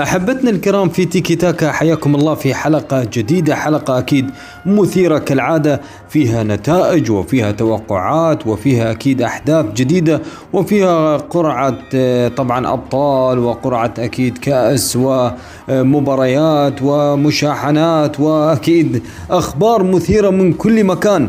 أحبتنا الكرام في تيكي تاكا حياكم الله في حلقة جديدة حلقة أكيد مثيرة كالعادة فيها نتائج وفيها توقعات وفيها أكيد أحداث جديدة وفيها قرعة طبعا أبطال وقرعة أكيد كأس ومباريات ومشاحنات وأكيد أخبار مثيرة من كل مكان.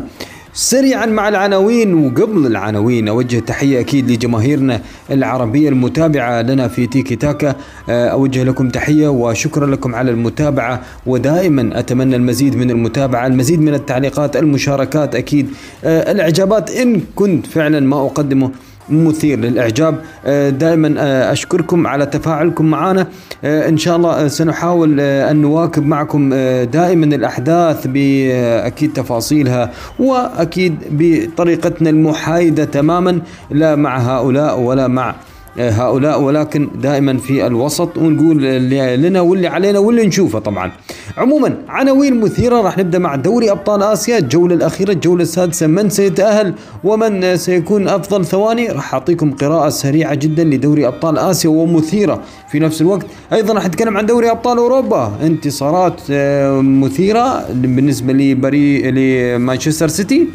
سريعا مع العناوين وقبل العناوين أوجه تحية أكيد لجماهيرنا العربية المتابعة لنا في تيكي تاكا. آه، أوجه لكم تحية وشكرا لكم على المتابعة ودائما أتمنى المزيد من المتابعة المزيد من التعليقات المشاركات أكيد. آه، الإعجابات إن كنت فعلا ما أقدمه. مثير للإعجاب. آه، دائما آه، أشكركم على تفاعلكم معنا آه، إن شاء الله سنحاول أن نواكب معكم دائما الأحداث باكيد تفاصيلها وأكيد بطريقتنا المحايدة تماما. لا مع هؤلاء ولا مع هؤلاء ولكن دائما في الوسط. ونقول اللي لنا واللي علينا واللي نشوفه طبعا. عموما عناوين مثيرة راح نبدأ مع دوري أبطال آسيا. الجولة الأخيرة الجولة السادسة من سيتأهل ومن سيكون أفضل ثواني؟ راح أعطيكم قراءة سريعة جدا لدوري أبطال آسيا ومثيرة في نفس الوقت. أيضا راح نتكلم عن دوري أبطال أوروبا. انتصارات آه، مثيرة بالنسبة لبري لمانشستر سيتي.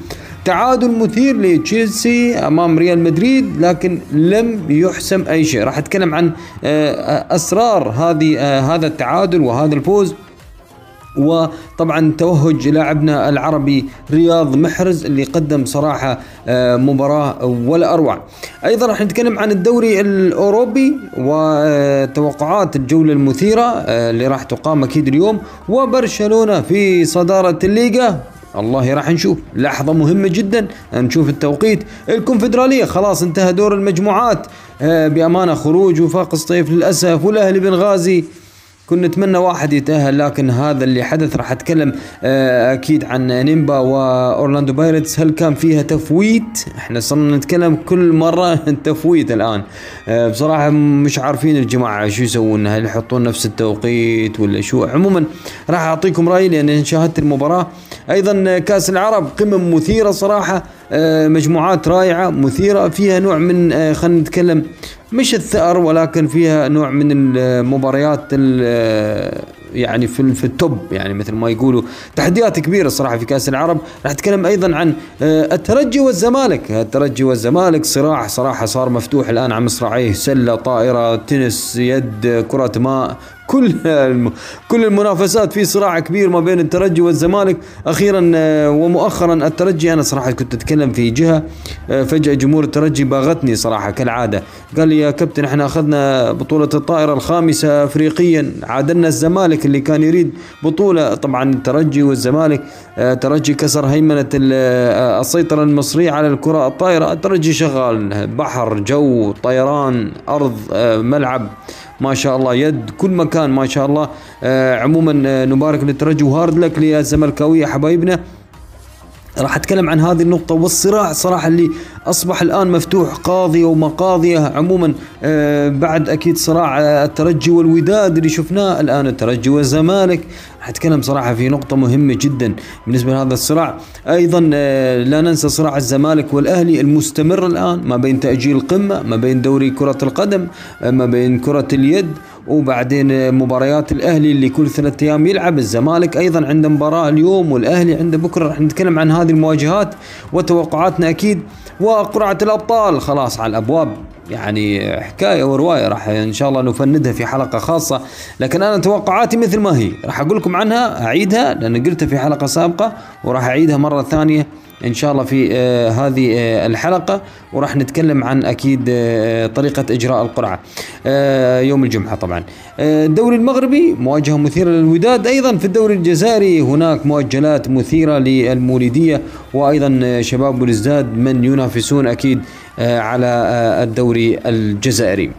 تعادل مثير لتشيلسي أمام ريال مدريد لكن لم يحسم أي شيء. راح أتكلم عن آه، أسرار هذه آه، هذا التعادل وهذا الفوز. وطبعا توهج لاعبنا العربي رياض محرز اللي قدم صراحة آه، مباراة ولا أروع. أيضا راح نتكلم عن الدوري الأوروبي وتوقعات الجولة المثيرة اللي راح تقام أكيد اليوم. وبرشلونة في صدارة الليغا. الله راح نشوف. لحظة مهمة جدا. نشوف التوقيت. الكونفدرالية. خلاص انتهى دور المجموعات. آه، بأمانة خروج وفاق سطيف للأسف. والأهلي بنغازي كنا نتمنى واحد يتأهل لكن هذا اللي حدث راح أتكلم آه، أكيد عن إنييمبا وأورلاندو بايرتس. هل كان فيها تفويت؟ إحنا صرنا نتكلم كل مرة تفويت الآن. آه، بصراحة مش عارفين الجماعة شو يسوون هل يحطون نفس التوقيت ولا شو. عموما راح أعطيكم رأيي لأن شاهدت المباراة. أيضا كأس العرب قمم مثيرة صراحة. آه، مجموعات رائعة مثيرة فيها نوع من خلينا نتكلم مش الثأر ولكن فيها نوع من المباريات يعني في في التوب يعني مثل ما يقولوا. تحديات كبيرة الصراحه في كأس العرب. راح أتكلم أيضا عن آه، الترجي والزمالك. الترجي والزمالك صراع صراحة صار مفتوح الآن على مصراعيه. سلة طائرة تنس يد كرة ماء. كل كل المنافسات في صراع كبير ما بين الترجي والزمالك. أخيرا آه، ومؤخرا الترجي أنا صراحة كنت أتكلم في جهة آه، فجأة جمهور الترجي باغتني صراحة كالعادة. قال لي يا كابتن إحنا أخذنا بطولة الطائرة الخامسة افريقيا عادلنا الزمالك اللي كان يريد بطولة. طبعا الترجي والزمالك آه، ترجي كسر هيمنة السيطرة المصرية على الكرة الطائرة. الترجي شغال بحر جو طيران أرض ملعب. ما شاء الله يد كل مكان ما شاء الله آه عموما آه نبارك للترجي. وهارد لك للزملكاوية حبايبنا. راح أتكلم عن هذه النقطة والصراع صراحة اللي أصبح الآن مفتوح قاضية ومقاضية عموما. آه بعد أكيد صراع الترجي والوداد اللي شفناه الآن. الترجي والزمالك راح اتكلم صراحة في نقطة مهمة جدا بالنسبة لهذا الصراع. أيضا آه لا ننسى صراع الزمالك والأهلي المستمر الآن ما بين تأجيل قمة ما بين دوري كرة القدم آه ما بين كرة اليد وبعدين مباريات الأهلي اللي كل ثلاثة أيام يلعب. الزمالك أيضا عنده مباراة اليوم والأهلي عنده بكرة راح نتكلم عن هذه المواجهات وتوقعاتنا أكيد. وقرعة الأبطال خلاص على الأبواب. يعني حكاية ورواية راح إن شاء الله نفندها في حلقة خاصة. لكن أنا توقعاتي مثل ما هي. راح أقول لكم عنها أعيدها لأن قلتها في حلقة سابقة وراح أعيدها مرة ثانية إن شاء الله في آه هذه آه الحلقة. وراح نتكلم عن أكيد آه طريقة إجراء القرعة آه يوم الجمعة طبعا. آه الدوري المغربي مواجهة مثيرة للوداد. أيضا في الدوري الجزائري هناك مؤجلات مثيرة للمولوديه وأيضا شباب بلوزداد من ينافسون أكيد آه على آه الدوري الجزائري.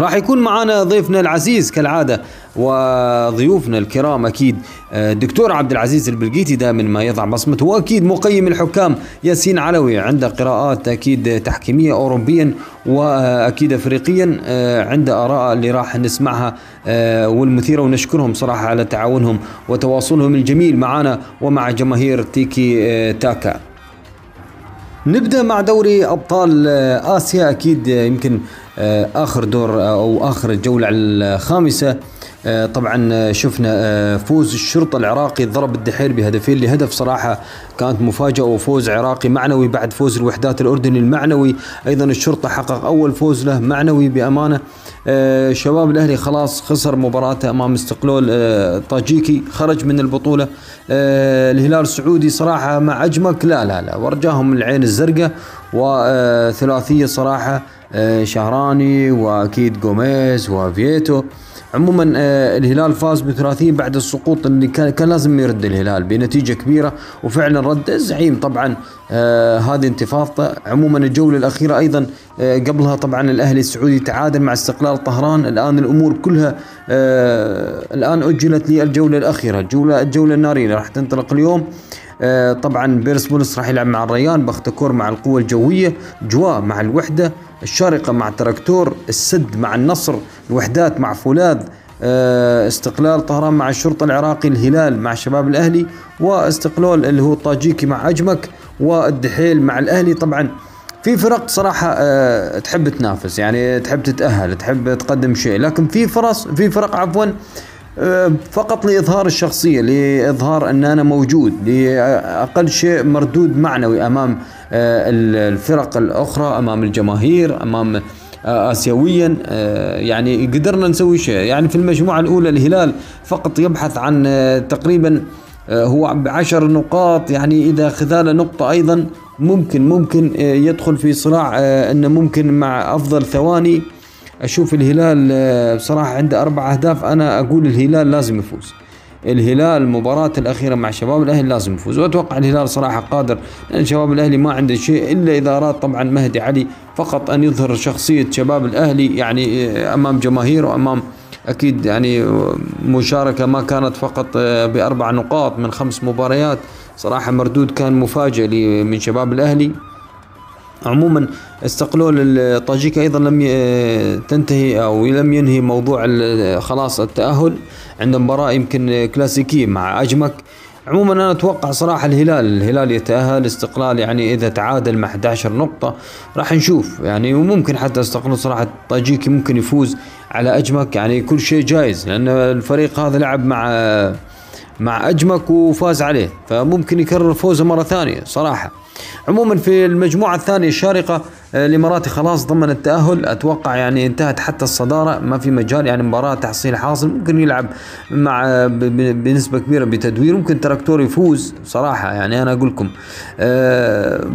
راح يكون معنا ضيفنا العزيز كالعادة وضيوفنا الكرام أكيد آه، دكتور عبد العزيز البلقيتي دائما ما يضع بصمته وأكيد مقيم الحكام ياسين علوي عنده قراءات أكيد تحكيمية أوروبيا وأكيد أفريقيا آه، عنده آراء اللي راح نسمعها آه، والمثيرة ونشكرهم صراحة على تعاونهم وتواصلهم الجميل معنا ومع جماهير تيكي تاكا. نبدأ مع دوري أبطال آسيا. أكيد يمكن آه، آخر دور أو آخر الجوله الخامسة. آه، طبعا شفنا آه، فوز الشرطة العراقي ضرب الدحيل بهدفين لهدف صراحة كانت مفاجأة وفوز عراقي معنوي بعد فوز الوحدات الأردني المعنوي. أيضا الشرطة حقق أول فوز له معنوي بأمانة. آه، شباب الأهلي خلاص خسر مباراته أمام استقلال طاجيكي خرج من البطولة. الهلال السعودي صراحة مع أجمك لا لا لا ورجاهم العين الزرقاء وثلاثية صراحة شهراني وأكيد جوميز وفييتو. عموما آه، الهلال فاز بثلاثيه بعد السقوط اللي كان, كان لازم يرد الهلال بنتيجة كبيرة وفعلا رد الزعيم. طبعا آه هذه انتفاضته عموما الجولة الأخيرة أيضا آه قبلها طبعا الأهلي السعودي تعادل مع استقلال طهران. الآن الأمور كلها الآن أجلت للجوله الأخيرة الجوله الجولة النارية راح تنطلق اليوم. طبعا بيرسبوليس راح يلعب مع الريان باختاكور مع القوة الجوية جوا مع الوحدة الشارقة مع تراكتور السد مع النصر الوحدات مع فولاذ آه، استقلال طهران مع الشرطة العراقي الهلال مع شباب الأهلي واستقلال اللي هو الطاجيكي مع أجمك والدحيل مع الأهلي. طبعا في فرق صراحة أه تحب تنافس يعني تحب تتأهل تحب تقدم شيء لكن في فرص في فرق عفوا فقط لإظهار الشخصية لإظهار أن أنا موجود لأقل شيء مردود معنوي أمام أه الفرق الأخرى أمام الجماهير أمام آه، اسيويا آه، يعني قدرنا نسوي شيء. يعني في المجموعة الأولى الهلال فقط يبحث عن آه، تقريبا هو بعشر نقاط. يعني إذا خذال نقطة أيضا ممكن ممكن يدخل في صراع إنه ممكن مع أفضل ثواني. أشوف الهلال بصراحة عنده أربع أهداف أنا أقول الهلال لازم يفوز. الهلال المباراة الأخيرة مع شباب الأهلي لازم يفوز وأتوقع الهلال صراحة قادر لأن شباب الأهلي ما عنده شيء إلا إذا أراد طبعا مهدي علي فقط أن يظهر شخصية شباب الأهلي يعني أمام جماهير وأمام أكيد يعني مشاركة ما كانت فقط بأربع نقاط من خمس مباريات. صراحة مردود كان مفاجئ من شباب الأهلي. عموما استقلول الطاجيك أيضا لم تنتهي أو لم ينهي موضوع خلاص التأهل عند مباراة يمكن كلاسيكية مع أجمك. عموما أنا أتوقع صراحة الهلال الهلال يتأهل استقلال يعني إذا تعادل مع 11 نقطة. راح نشوف يعني وممكن حتى استقلال صراحة الطاجيكي ممكن يفوز على أجمك. يعني كل شيء جايز لأن الفريق هذا لعب مع مع أجمك وفاز عليه. فممكن يكرر فوزه مرة ثانية صراحة. عموما في المجموعة الثانية الشارقة آه، الإماراتي خلاص ضمن التأهل. أتوقع يعني انتهت حتى الصدارة ما في مجال يعني مباراة تحصيل حاصل. ممكن يلعب مع بنسبة كبيرة بتدوير. ممكن تراكتور يفوز صراحة يعني أنا أقول لكم.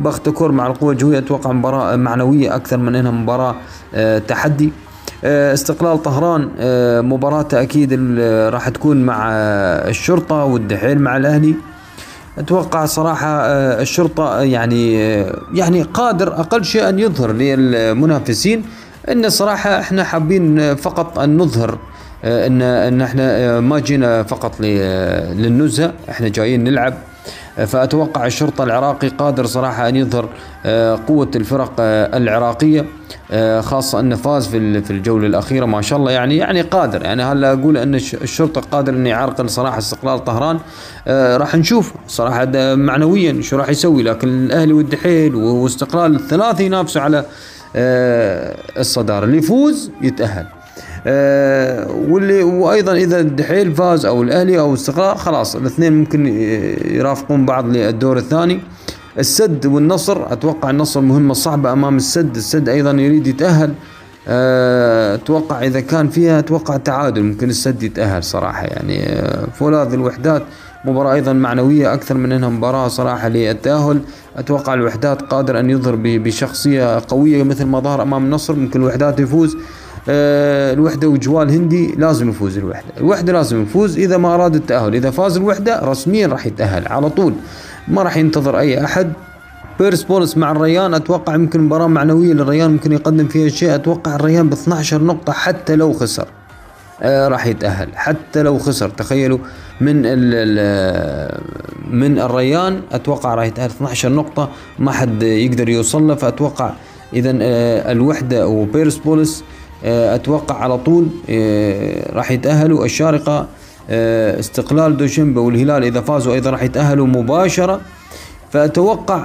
بختكور مع القوة الجوية أتوقع مباراة معنوية أكثر من أنها مباراة تحدي. آه، استقلال طهران مباراته أكيد راح تكون مع الشرطة والدحيل مع الأهلي. أتوقع صراحة آه، الشرطة يعني آه، يعني قادر أقل شيء أن يظهر للمنافسين إن صراحة إحنا حابين فقط أن نظهر آه، إن إن إحنا ما جينا فقط للنزهة إحنا جايين نلعب فأتوقع الشرطة العراقي قادر صراحة أن يظهر آه، قوة الفرق آه، العراقية آه، خاصة انه فاز في في الجولة الأخيرة ما شاء الله. يعني يعني قادر. يعني هلا أقول أن الشرطة قادر انه يعرقل صراحة استقلال طهران راح نشوف صراحة معنويا شو راح يسوي لكن الأهلي والدحيل واستقلال الثلاثه ينافسوا على الصدارة. اللي يفوز يتأهل. آه، واللي وأيضا إذا الدحيل فاز أو الأهلي أو استقرار خلاص الاثنين ممكن يرافقون بعض للدور الثاني. السد والنصر أتوقع النصر مهمة صعبة أمام السد. السد أيضا يريد يتأهل. آه، أتوقع إذا كان فيها أتوقع تعادل ممكن السد يتأهل صراحة. يعني آه، فولاذ الوحدات مباراة أيضا معنوية أكثر من أنها مباراة صراحة للتأهل. أتوقع الوحدات قادر أن يظهر بشخصية قوية مثل ما ظهر أمام النصر. ممكن الوحدات يفوز. آه، الوحدة وجوال هندي لازم يفوز الوحدة. الوحدة لازم يفوز إذا ما أراد التأهل. إذا فاز الوحدة رسميا راح يتأهل على طول. ما راح ينتظر أي أحد. بيرس بولس مع الريان أتوقع يمكن مباراة معنوية للريان ممكن يقدم فيها شيء. أتوقع الريان ب 12 نقطة حتى لو خسر آه راح يتأهل. حتى لو خسر تخيلوا من ال من الريان أتوقع راح يتأهل 12 نقطة. ما حد يقدر يوصل له فأتوقع اذا آه الوحدة وبيرس بولس آه، أتوقع على طول آه، راح يتأهلوا. الشارقة آه، استقلال دوشنبه والهلال إذا فازوا أيضا راح يتأهلوا مباشرة. فأتوقع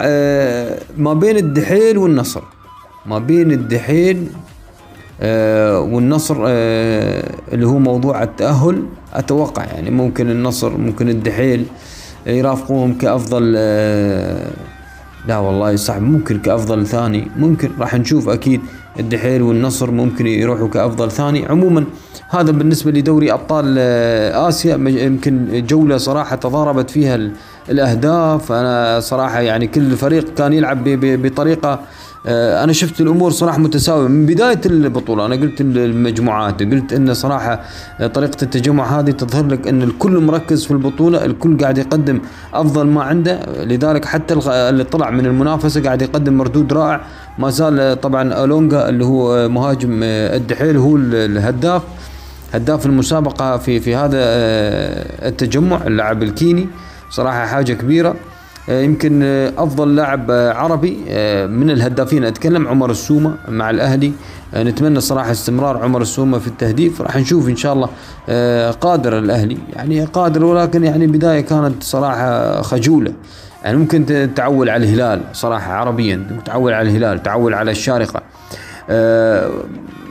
ما بين الدحيل والنصر ما بين الدحيل آه، والنصر آه، اللي هو موضوع التأهل أتوقع يعني ممكن النصر ممكن الدحيل يرافقوهم كأفضل آه، لا والله صعب ممكن كأفضل ثاني. ممكن راح نشوف أكيد الدحيل والنصر ممكن يروحوا كأفضل ثاني. عموما هذا بالنسبة لدوري أبطال آسيا يمكن جولة صراحة تضاربت فيها الأهداف. أنا صراحة يعني كل فريق كان يلعب بطريقة آه، أنا شفت الأمور صراحة متساوية. من بداية البطولة أنا قلت المجموعات قلت إن صراحة طريقة التجمع هذه تظهر لك إن الكل مركز في البطولة الكل قاعد يقدم أفضل ما عنده. لذلك حتى اللي طلع من المنافسة قاعد يقدم مردود رائع. ما زال طبعا الونجا اللي هو مهاجم الدحيل هو الهداف. هداف المسابقة في في هذا آه، التجمع اللاعب الكيني. صراحة حاجة كبيرة. آه، يمكن آه، أفضل لاعب آه، عربي من الهدافين. أتكلم عمر السومة مع الأهلي. نتمنى صراحة استمرار عمر السومة في التهديف. راح نشوف إن شاء الله قادر الأهلي. يعني قادر ولكن يعني بداية كانت صراحة خجولة. يعني ممكن تعول على الهلال صراحة عربيا تعول على الهلال تعول على الشارقة.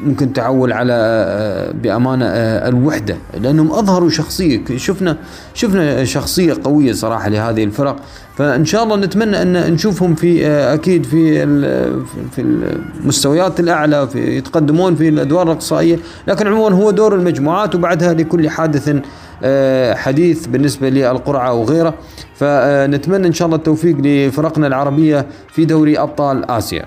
ممكن تعول على آه، بأمانة آه، الوحدة لأنهم أظهروا شخصية. شفنا شفنا شخصية قوية صراحة لهذه الفرق. فإن شاء الله نتمنى أن نشوفهم في آه، أكيد في في المستويات الأعلى في يتقدمون في الأدوار الأقصائية. لكن عموما هو دور المجموعات وبعدها لكل حادث حديث بالنسبة للقرعة وغيره فنتمنى إن شاء الله التوفيق لفرقنا العربية في دوري أبطال آسيا.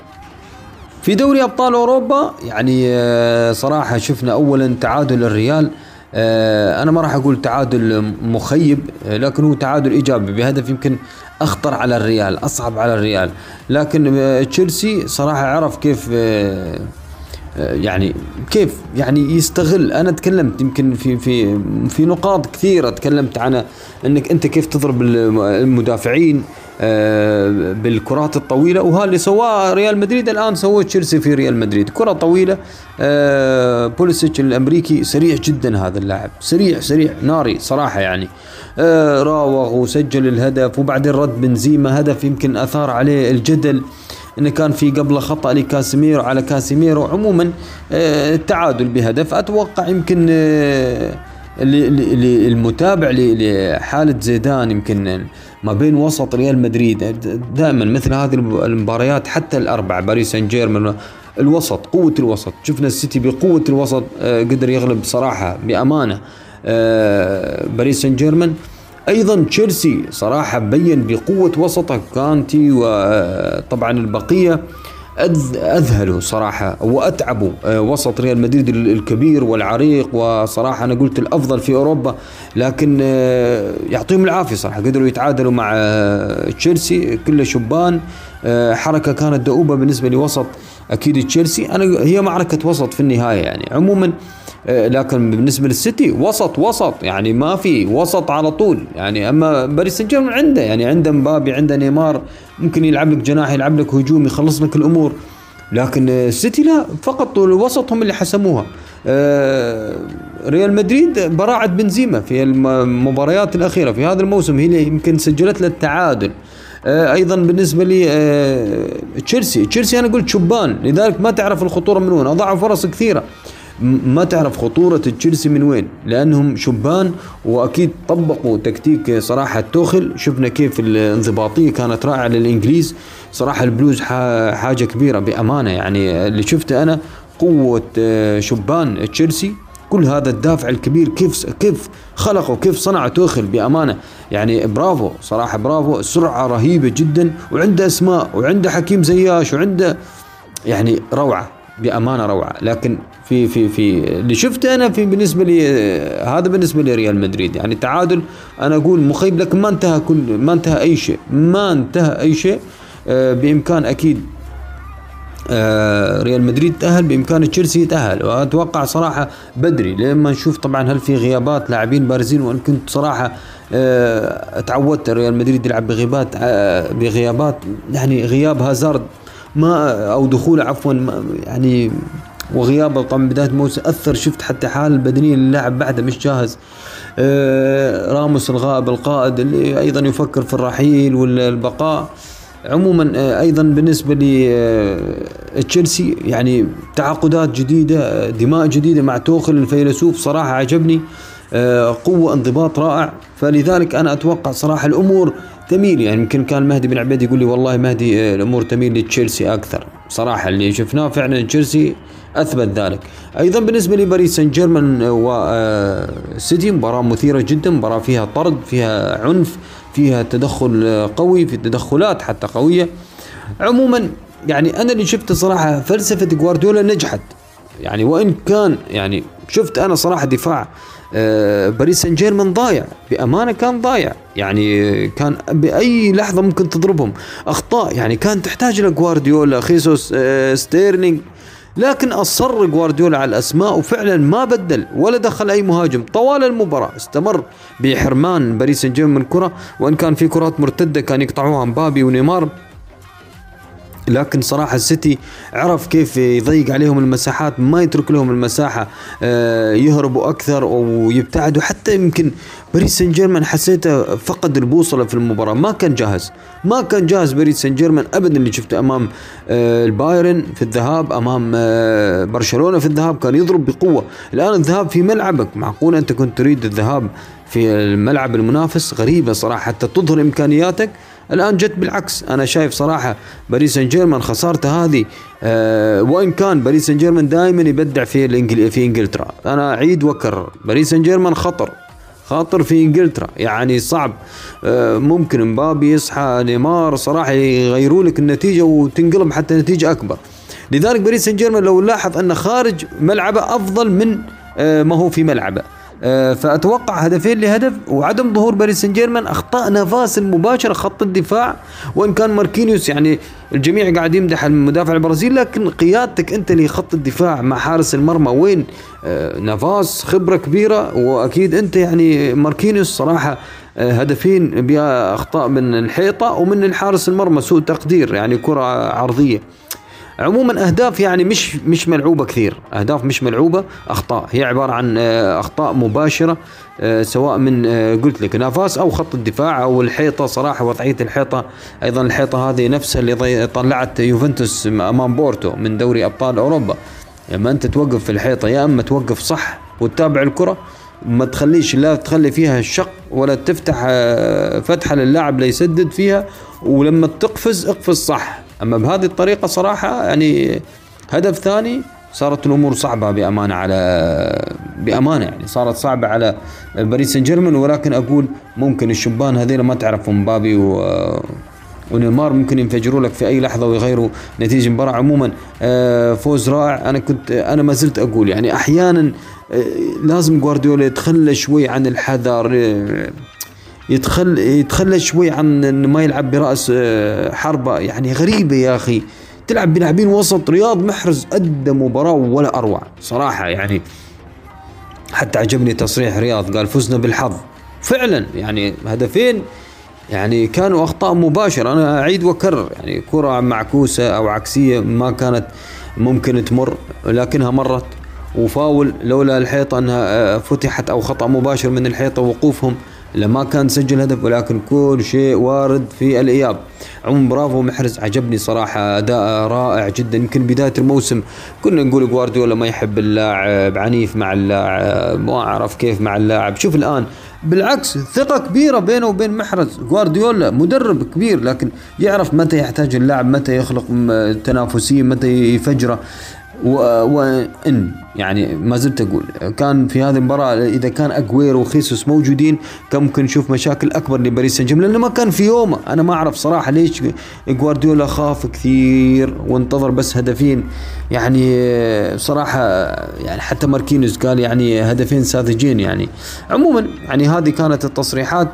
في دوري أبطال أوروبا يعني آه، صراحة شفنا اولا تعادل الريال. آه، أنا ما راح أقول تعادل مخيب آه، لكن هو تعادل إيجابي. بهدف يمكن أخطر على الريال أصعب على الريال. لكن تشيلسي صراحة عرف كيف يعني كيف يعني يستغل. أنا تكلمت يمكن في في في نقاط كثيرة تكلمت عنها إنك أنت كيف تضرب المدافعين. بالكرات الطويلة. وهذا اللي سواه ريال مدريد الآن سواه تشيلسي في ريال مدريد. كرة طويلة آه، بوليسيتش الأمريكي سريع جدا هذا اللاعب. سريع سريع ناري صراحة يعني. آه، راوغ وسجل الهدف وبعدين رد بنزيما هدف يمكن أثار عليه الجدل إنه كان في قبله خطأ لكاسيميرو على كاسيميرو. عموما التعادل بهدف أتوقع يمكن المتابع لحالة زيدان يمكن ما بين وسط ريال مدريد. دائما مثل هذه المباريات حتى الأربع باريس سان جيرمان الوسط قوة الوسط. شفنا السيتي بقوة الوسط آه، قدر يغلب صراحة بأمانة آه، باريس سان جيرمان أيضا تشيلسي صراحة بين بقوة وسطه كانتي وطبعا البقية. اذهلوا صراحة واتعبوا آه، وسط ريال مدريد الكبير والعريق وصراحة أنا قلت الأفضل في أوروبا لكن آه، يعطيهم العافية صراحة قدروا يتعادلوا مع آه، تشيلسي كله شبان حركة كانت دؤوبة بالنسبة لوسط أكيد تشيلسي. أنا هي معركة وسط في النهاية يعني. عموما لكن بالنسبة للسيتي وسط وسط. يعني ما في وسط على طول. يعني أما باريس سان جيرمان عنده. يعني عنده مبابي عنده نيمار. ممكن يلعب لك جناح يلعب لك هجوم يخلص لك الأمور. لكن السيتي لا فقط الوسط هم اللي حسموها. آه، ريال مدريد براعة بنزيما في المباريات الأخيرة في هذا الموسم. هي اللي يمكن سجلت له التعادل. آه، أيضا بالنسبة لي تشيلسي. تشيلسي أنا قلت شبان. لذلك ما تعرف الخطورة من وين. أضاعوا فرص كثيرة. ما تعرف خطورة تشيلسي من وين لأنهم شبان وأكيد طبقوا تكتيك صراحة توخل شفنا كيف الانضباطية كانت رائعة للإنجليز. صراحة البلوز حاجة كبيرة بأمانة. يعني اللي شفته أنا قوة آه، شبان تشيلسي. كل هذا الدافع الكبير كيف كيف خلقوا كيف صنع توخل بأمانة. يعني برافو صراحة برافو. سرعة رهيبة جدا وعنده أسماء وعنده حكيم زياش وعنده يعني روعة. بأمانة روعة. لكن في في في اللي شفته أنا في بالنسبة لي هذا بالنسبة لريال مدريد. يعني تعادل أنا أقول مخيب لكن ما انتهى كل ما انتهى أي شيء. ما انتهى أي شيء آه، بإمكان أكيد آه، ريال مدريد تأهل بإمكان تشيلسي يتأهل وأتوقع صراحة بدري. لما نشوف طبعا هل في غيابات لاعبين بارزين وأن كنت صراحة آه، تعودت ريال مدريد يلعب بغيابات بغيابات يعني غياب هازارد ما أو دخوله عفوا يعني وغيابه. طبعا بداية الموسم أثر شفت حتى حال البدنية للاعب بعده مش جاهز. آه راموس الغائب القائد اللي أيضا يفكر في الرحيل والبقاء. عموما آه، أيضا بالنسبة لتشيلسي يعني تعاقدات جديدة دماء جديدة مع توخل الفيلسوف صراحة عجبني. قوة انضباط رائع. فلذلك أنا أتوقع صراحة الأمور تميل يعني يمكن كان مهدي بن عبيد يقول لي والله مهدي الأمور تميل لتشيلسي أكثر. صراحة اللي شفناه فعلا تشيلسي أثبت ذلك. أيضا بالنسبة لباريس سان جيرمان وسيتي مباراة مثيرة جدا مباراة فيها طرد فيها عنف فيها تدخل قوي في تدخلات حتى قوية. عموما يعني أنا اللي شفته صراحة فلسفة جوارديولا نجحت. يعني وإن كان يعني شفت أنا صراحة دفاع آه، باريس سان جيرمان ضايع بأمانة كان ضايع. يعني كان بأي لحظة ممكن تضربهم. أخطاء يعني كان تحتاج لجوارديولا خيسوس آه، ستيرلينج لكن أصر جوارديولا على الأسماء وفعلا ما بدل ولا دخل أي مهاجم. طوال المباراة استمر بحرمان باريس سان جيرمان من كرة. وإن كان في كرات مرتدة كان يقطعوها مبابي ونيمار. لكن صراحة السيتي عرف كيف يضيق عليهم المساحات ما يترك لهم المساحة آه، يهربوا أكثر ويبتعدوا. حتى يمكن باريس سان جيرمان حسيته فقد البوصلة في المباراة. ما كان جاهز ما كان جاهز باريس سان جيرمان أبدا اللي شفته أمام آه، البايرن في الذهاب أمام آه، برشلونة في الذهاب. كان يضرب بقوة. الآن الذهاب في ملعبك. معقول أنت كنت تريد الذهاب في الملعب المنافس؟ غريبة صراحة. حتى تظهر إمكانياتك الآن جت بالعكس. أنا شايف صراحة باريس سان جيرمان خسارته هذه أه وإن كان باريس سان جيرمان دائما يبدع في الانجل في إنجلترا. أنا أعيد وأكرر باريس سان جيرمان خطر خاطر في إنجلترا. يعني صعب. أه ممكن مبابي يصحى نيمار صراحة يغيروا لك النتيجة وتنقلب حتى نتيجة أكبر. لذلك باريس سان جيرمان لو لاحظ انه خارج ملعبه أفضل من أه ما هو في ملعبه. فأتوقع هدفين لهدف وعدم ظهور باريس سان جيرمان أخطاء نافاس المباشره خط الدفاع وإن كان ماركينيوس يعني الجميع قاعد يمدح المدافع البرازيلي لكن قيادتك أنت لخط الدفاع مع حارس المرمى وين؟ آه، نافاس خبرة كبيرة وأكيد أنت يعني ماركينيوس صراحة آه، هدفين بها اخطاء من الحيطة ومن الحارس المرمى سوء تقدير يعني كرة عرضية. عموما أهداف يعني مش مش ملعوبة كثير. أهداف مش ملعوبة أخطاء. هي عبارة عن آه، أخطاء مباشرة آه، سواء من آه، قلت لك نافاس أو خط الدفاع أو الحيطة. صراحة وضعية الحيطة أيضا الحيطة هذه نفسها اللي طلعت يوفنتوس أمام بورتو من دوري أبطال أوروبا. لما أنت توقف في الحيطة يا أما توقف صح وتتابع الكرة. ما تخليش لا تخلي فيها شق ولا تفتح فتحة للاعب ليسدد فيها. ولما تقفز اقفز صح. أما بهذه الطريقة صراحة يعني هدف ثاني صارت الأمور صعبة بأمانة على بأمانة يعني صارت صعبة على باريس سان جيرمان ولكن أقول ممكن الشبان هذول ما تعرفهم مبابي و ونيمار ممكن ينفجروا لك في أي لحظة ويغيروا نتيجة المباراة. عموما آه، فوز رائع. أنا كنت أنا ما زلت أقول يعني أحيانا آه، لازم جوارديولا يتخلى شوي عن الحذر آه، يتخل يتخلى شوي عن ما يلعب برأس آه، حربة. يعني غريبة يا أخي. تلعب بلاعبين وسط رياض محرز ادى مباراة ولا أروع. صراحة يعني حتى عجبني تصريح رياض. قال فزنا بالحظ. فعلا يعني هدفين يعني كانوا أخطاء مباشرة. أنا أعيد وأكرر. يعني كرة معكوسة أو عكسية ما كانت ممكن تمر لكنها مرت. وفاول لولا الحيطة أنها آه، فتحت أو خطأ مباشر من الحيطة وقوفهم لما كان سجل هدف ولكن كل شيء وارد في الإياب. عموما برافو محرز عجبني صراحة أداء رائع جدا. يمكن بداية الموسم كنا نقول جوارديولا ما يحب اللاعب عنيف مع اللاعب ما أعرف كيف مع اللاعب. شوف الآن بالعكس ثقة كبيرة بينه وبين محرز. جوارديولا مدرب كبير لكن يعرف متى يحتاج اللاعب متى يخلق تنافسية متى يفجره. وإن يعني ما زلت أقول كان في هذه المباراة إذا كان أجويرو وخيسوس موجودين كان ممكن نشوف مشاكل أكبر لباريس سان جيرمان لأنه ما كان في يومه. أنا ما أعرف صراحة ليش جوارديولا خاف كثير وانتظر بس هدفين. يعني صراحة يعني حتى ماركينوس قال يعني هدفين ساذجين يعني. عموما يعني هذه كانت التصريحات.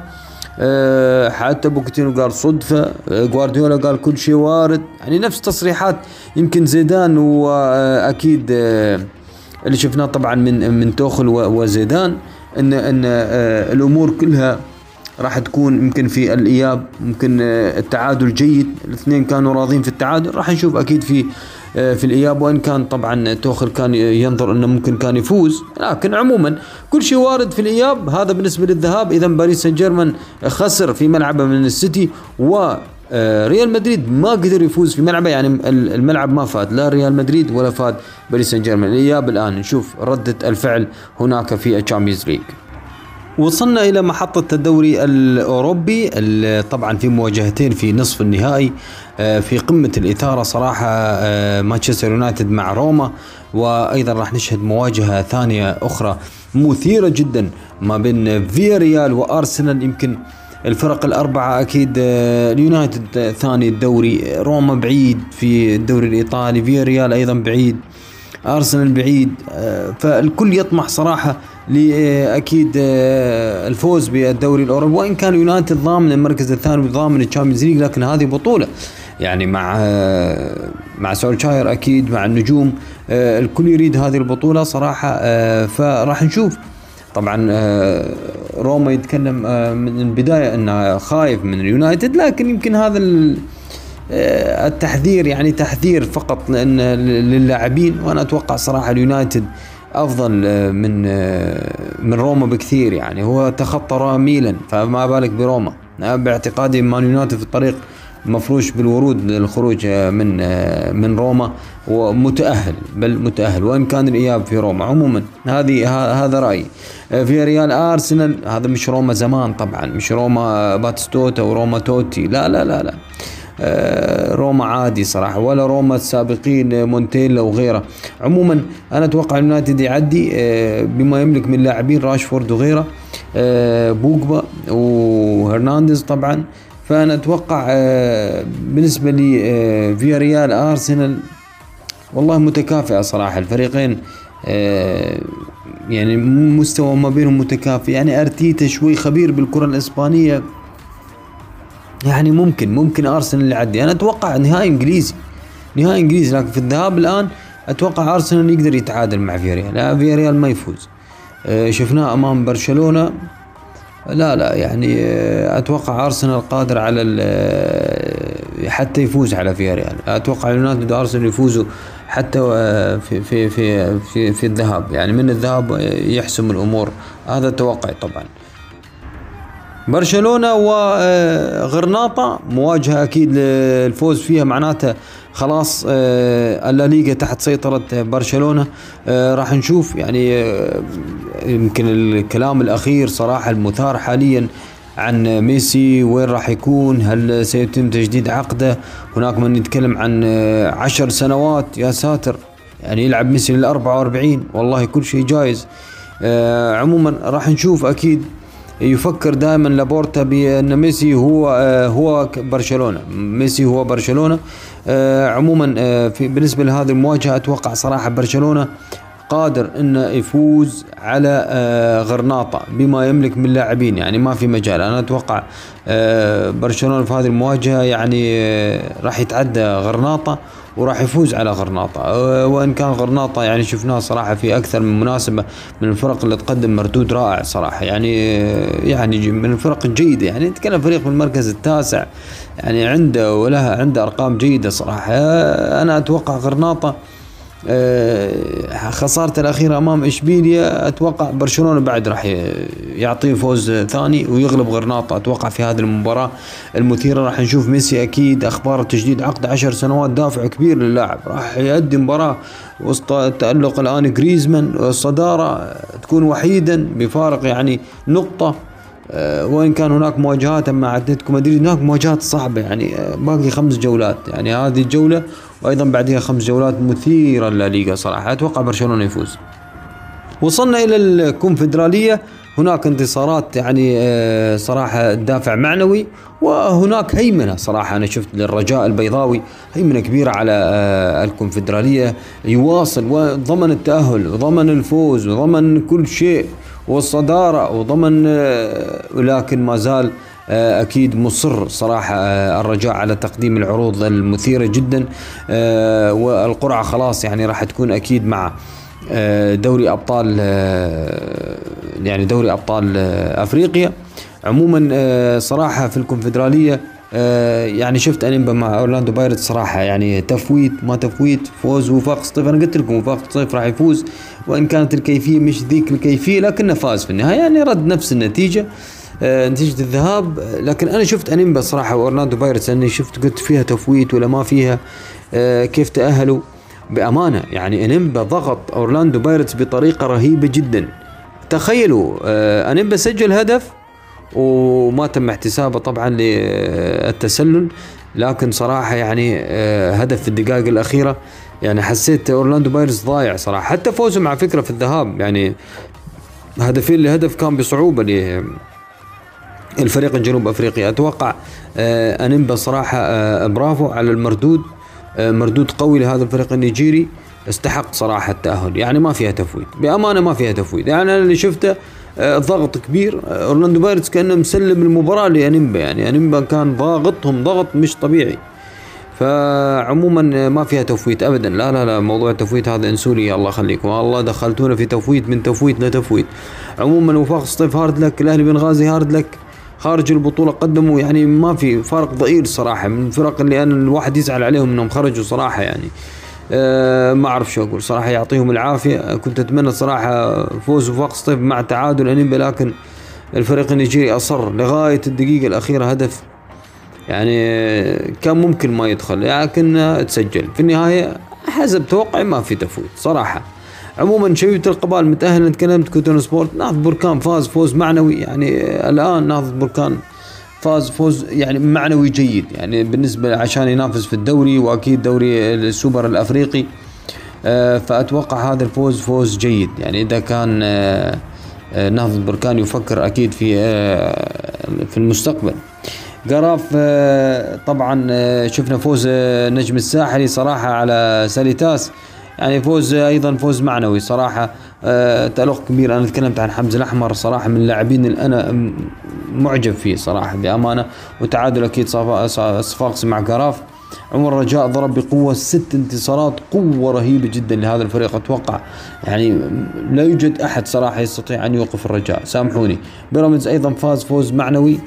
حتى بوكيتينو قال صدفة أه جوارديولا قال كل شيء وارد. يعني نفس تصريحات يمكن زيدان وأكيد أه اللي شفناه طبعا من من توخل وزيدان إن إن الأمور كلها راح تكون يمكن في الإياب ممكن التعادل جيد الاثنين كانوا راضين في التعادل. راح نشوف أكيد في آه، في الإياب وإن كان طبعا توخيل كان ينظر إنه ممكن كان يفوز. لكن عموما كل شيء وارد في الإياب. هذا بالنسبة للذهاب. اذا باريس سان جيرمان خسر في ملعبه من السيتي و آه، ريال مدريد ما قدر يفوز في ملعبه. يعني الملعب ما فات. لا ريال مدريد ولا فات باريس سان جيرمان الإياب الآن. نشوف ردة الفعل هناك في ال Champions League وصلنا إلى محطة الدوري الأوروبي طبعا في مواجهتين في نصف النهائي آه، في قمة الإثارة صراحة آه، مانشستر يونايتد مع روما وأيضا راح نشهد مواجهة ثانية أخرى مثيرة جدا ما بين فيا ريال وأرسنال. يمكن الفرق الأربعة أكيد آه، اليونايتد ثاني الدوري روما بعيد في الدوري الإيطالي فيا ريال أيضا بعيد أرسنال بعيد فالكل يطمح صراحة لأكيد آه، الفوز بالدوري الأوروبي. وإن كان يونايتد ضامن المركز الثاني وضامن ال Champions League لكن هذه بطولة. يعني مع آه، مع سولشاير أكيد مع النجوم آه، الكل يريد هذه البطولة صراحة فراح نشوف. طبعا روما يتكلم من البداية إنه خايف من اليونايتد لكن يمكن هذا التحذير يعني تحذير فقط لأن للاعبين وأنا أتوقع صراحة اليونايتد أفضل آه، من آه، من روما بكثير يعني. هو تخطى ميلان فما بالك بروما باعتقادي مان يونايتد في الطريق مفروش بالورود للخروج آه، من من روما ومتأهل بل متأهل وإن كان الإياب في روما. عموما هذه هذا رأيي. فيا ريال أرسنال هذا مش روما زمان طبعا مش روما باتستوتا وروما توتي. لا لا لا لا. آه، روما عادي صراحة ولا روما السابقين مونتيلا وغيره. عموما أنا أتوقع اليونايتد يعدي آه، بما يملك من لاعبين راشفورد وغيره آه، بوجبا وفرنانديز طبعا. فأنا أتوقع بالنسبة لي فيا ريال آرسنال والله متكافئة صراحة. الفريقين يعني مستوى ما بينهم متكافئ. يعني أرتيتا شوي خبير بالكرة الإسبانية. يعني ممكن ممكن أرسنال يعدي. أنا أتوقع نهائي إنجليزي نهائي إنجليزي لكن في الذهاب الآن أتوقع أرسنال يقدر يتعادل مع فياريال. لا فياريال ما يفوز. آه، شفناه أمام برشلونة. لا لا يعني آه، أتوقع أرسنال قادر على آه، حتى يفوز على فياريال. أتوقع اليونايتد وارسنال يفوزوا حتى في في في في, في الذهاب. يعني من الذهاب يحسم الأمور. هذا توقعي طبعا. برشلونة وغرناطه مواجهة أكيد الفوز فيها معناته خلاص آه، الليغا تحت سيطرة برشلونة. آه، راح نشوف يعني آه، يمكن الكلام الأخير صراحة المثار حاليا عن ميسي وين راح يكون؟ هل سيتم تجديد عقده؟ هناك من يتكلم عن عشر سنوات. يا ساتر يعني يلعب ميسي لل 44 والله كل شيء جايز. عموما راح نشوف أكيد يفكر دائما لابورتا بأن ميسي هو آه، هو برشلونة. ميسي هو برشلونة. آه، عموما آه، في بالنسبة لهذه المواجهة أتوقع صراحة برشلونة قادر إنه يفوز على غرناطة بما يملك من لاعبين يعني ما في مجال. أنا أتوقع برشلونة في هذه المواجهة يعني راح يتعدى غرناطة وراح يفوز على غرناطة. أه، وإن كان غرناطة يعني شفناه صراحة في أكثر من مناسبة من الفرق اللي تقدم مردود رائع صراحة. يعني يعني من الفرق الجيدة. يعني نتكلم فريق في المركز التاسع. يعني عنده ولها عنده أرقام جيدة صراحة. أنا أتوقع غرناطة خسارته الأخيرة أمام إشبيليا أتوقع برشلونة بعد راح يعطيه فوز ثاني ويغلب غرناطة. أتوقع في هذه المباراة المثيرة راح نشوف ميسي أكيد أخبار تجديد عقد عشر سنوات دافع كبير للاعب. راح يؤدي مباراة وسط التألق الآن جريزمان. الصدارة تكون وحيدا بفارق يعني نقطة آه، وإن كان هناك مواجهات مع اتلتيكو مدريد هناك مواجهات صعبة يعني آه، باقي خمس جولات. يعني هذه الجولة وأيضا بعدها خمس جولات مثيرة للليغا صراحة. أتوقع برشلونة يفوز. وصلنا إلى الكونفدرالية. هناك انتصارات يعني آه، صراحة دافع معنوي وهناك هيمنة صراحة أنا شفت للرجاء البيضاوي هيمنة كبيرة على الكونفدرالية. يواصل وضمن التأهل وضمن الفوز وضمن كل شيء. والصدارة وضمن آه، ولكن ما زال آه، أكيد مصر صراحة آه، الرجاء على تقديم العروض المثيرة جدا والقرعة خلاص يعني راح تكون أكيد مع دوري أبطال يعني دوري أبطال أفريقيا. عموما صراحة في الكونفدرالية يعني شفت انيمبا مع أورلاندو بايرت صراحة يعني تفويت ما تفويت فوز وفاق سطيف أنا قلت لكم وفاق سطيف راح يفوز وإن كانت الكيفية مش ذيك الكيفية لكنه فاز في النهاية يعني رد نفس النتيجة نتيجة الذهاب. لكن أنا شفت انيمبا صراحة وأورلاندو بايرتس اني شفت قلت فيها تفويت ولا ما فيها كيف تأهلوا؟ بأمانة يعني انيمبا ضغط أورلاندو بايرتس بطريقة رهيبة جدا. تخيلوا انيمبا سجل هدف وما تم احتسابه طبعا للتسلل لكن صراحة يعني هدف في الدقائق الأخيرة يعني حسيت أورلاندو بايرتس ضايع صراحة. حتى فوزهم على فكرة في الذهاب يعني هدفين لهدف كان بصعوبة الفريق الجنوب افريقي أتوقع أنيمبا صراحة برافو على المردود مردود قوي لهذا الفريق النيجيري. استحق صراحة التأهل. يعني ما فيها تفويت بأمانة ما فيها تفويت يعني أنا اللي شفته ضغط كبير. أورلاندو بايرتس كأنه مسلم المباراة لأنيمبا يعني أنيمبا كان ضاغطهم ضغط مش طبيعي. فعموما ما فيها تفويت ابدا. لا لا لا موضوع التفويت هذا انسوا لي الله يخليكم. الله دخلتونا في تفويت من تفويت لتفويت. عموما وفاق سطيف hard luck الأهلي بنغازي hard luck خارج البطولة قدموا يعني ما في فرق ضئيل صراحة من الفرق اللي أنا الواحد يزعل عليهم أنهم خرجوا صراحة يعني. ما أعرف شو أقول. صراحة يعطيهم العافية. كنت أتمنى صراحة فوز وفاق سطيف مع تعادل انيمبا لكن الفريق النيجيري أصر لغاية الدقيقة الأخيرة هدف يعني كان ممكن ما يدخل لكن تسجل. في النهاية حسب توقعي ما في تفويت صراحة. عموما شبيبة القبائل متأهل تكلمت كوتون سبورت. نهضة بركان فاز فوز معنوي. يعني الآن نهضة بركان فاز فوز يعني معنوي جيد. يعني بالنسبة عشان ينافس في الدوري وأكيد دوري السوبر الأفريقي آه فأتوقع هذا الفوز فوز جيد. يعني إذا كان آه آه نهضة بركان يفكر أكيد في في المستقبل. قراف طبعا شفنا فوز نجم الساحلي صراحة على ساليتاس. يعني فوز أيضا فوز معنوي صراحة. آه تألق كبير. أنا تكلمت عن حمزة الأحمر صراحة من اللاعبين اللي أنا معجب فيه صراحة بأمانة وتعادل أكيد صفاقسي مع قراف عمر الرجاء ضرب بقوة ست انتصارات قوة رهيبة جدا لهذا الفريق أتوقع. يعني لا يوجد أحد صراحة يستطيع أن يوقف الرجاء. سامحوني. بيراميدز أيضا فاز فوز معنوي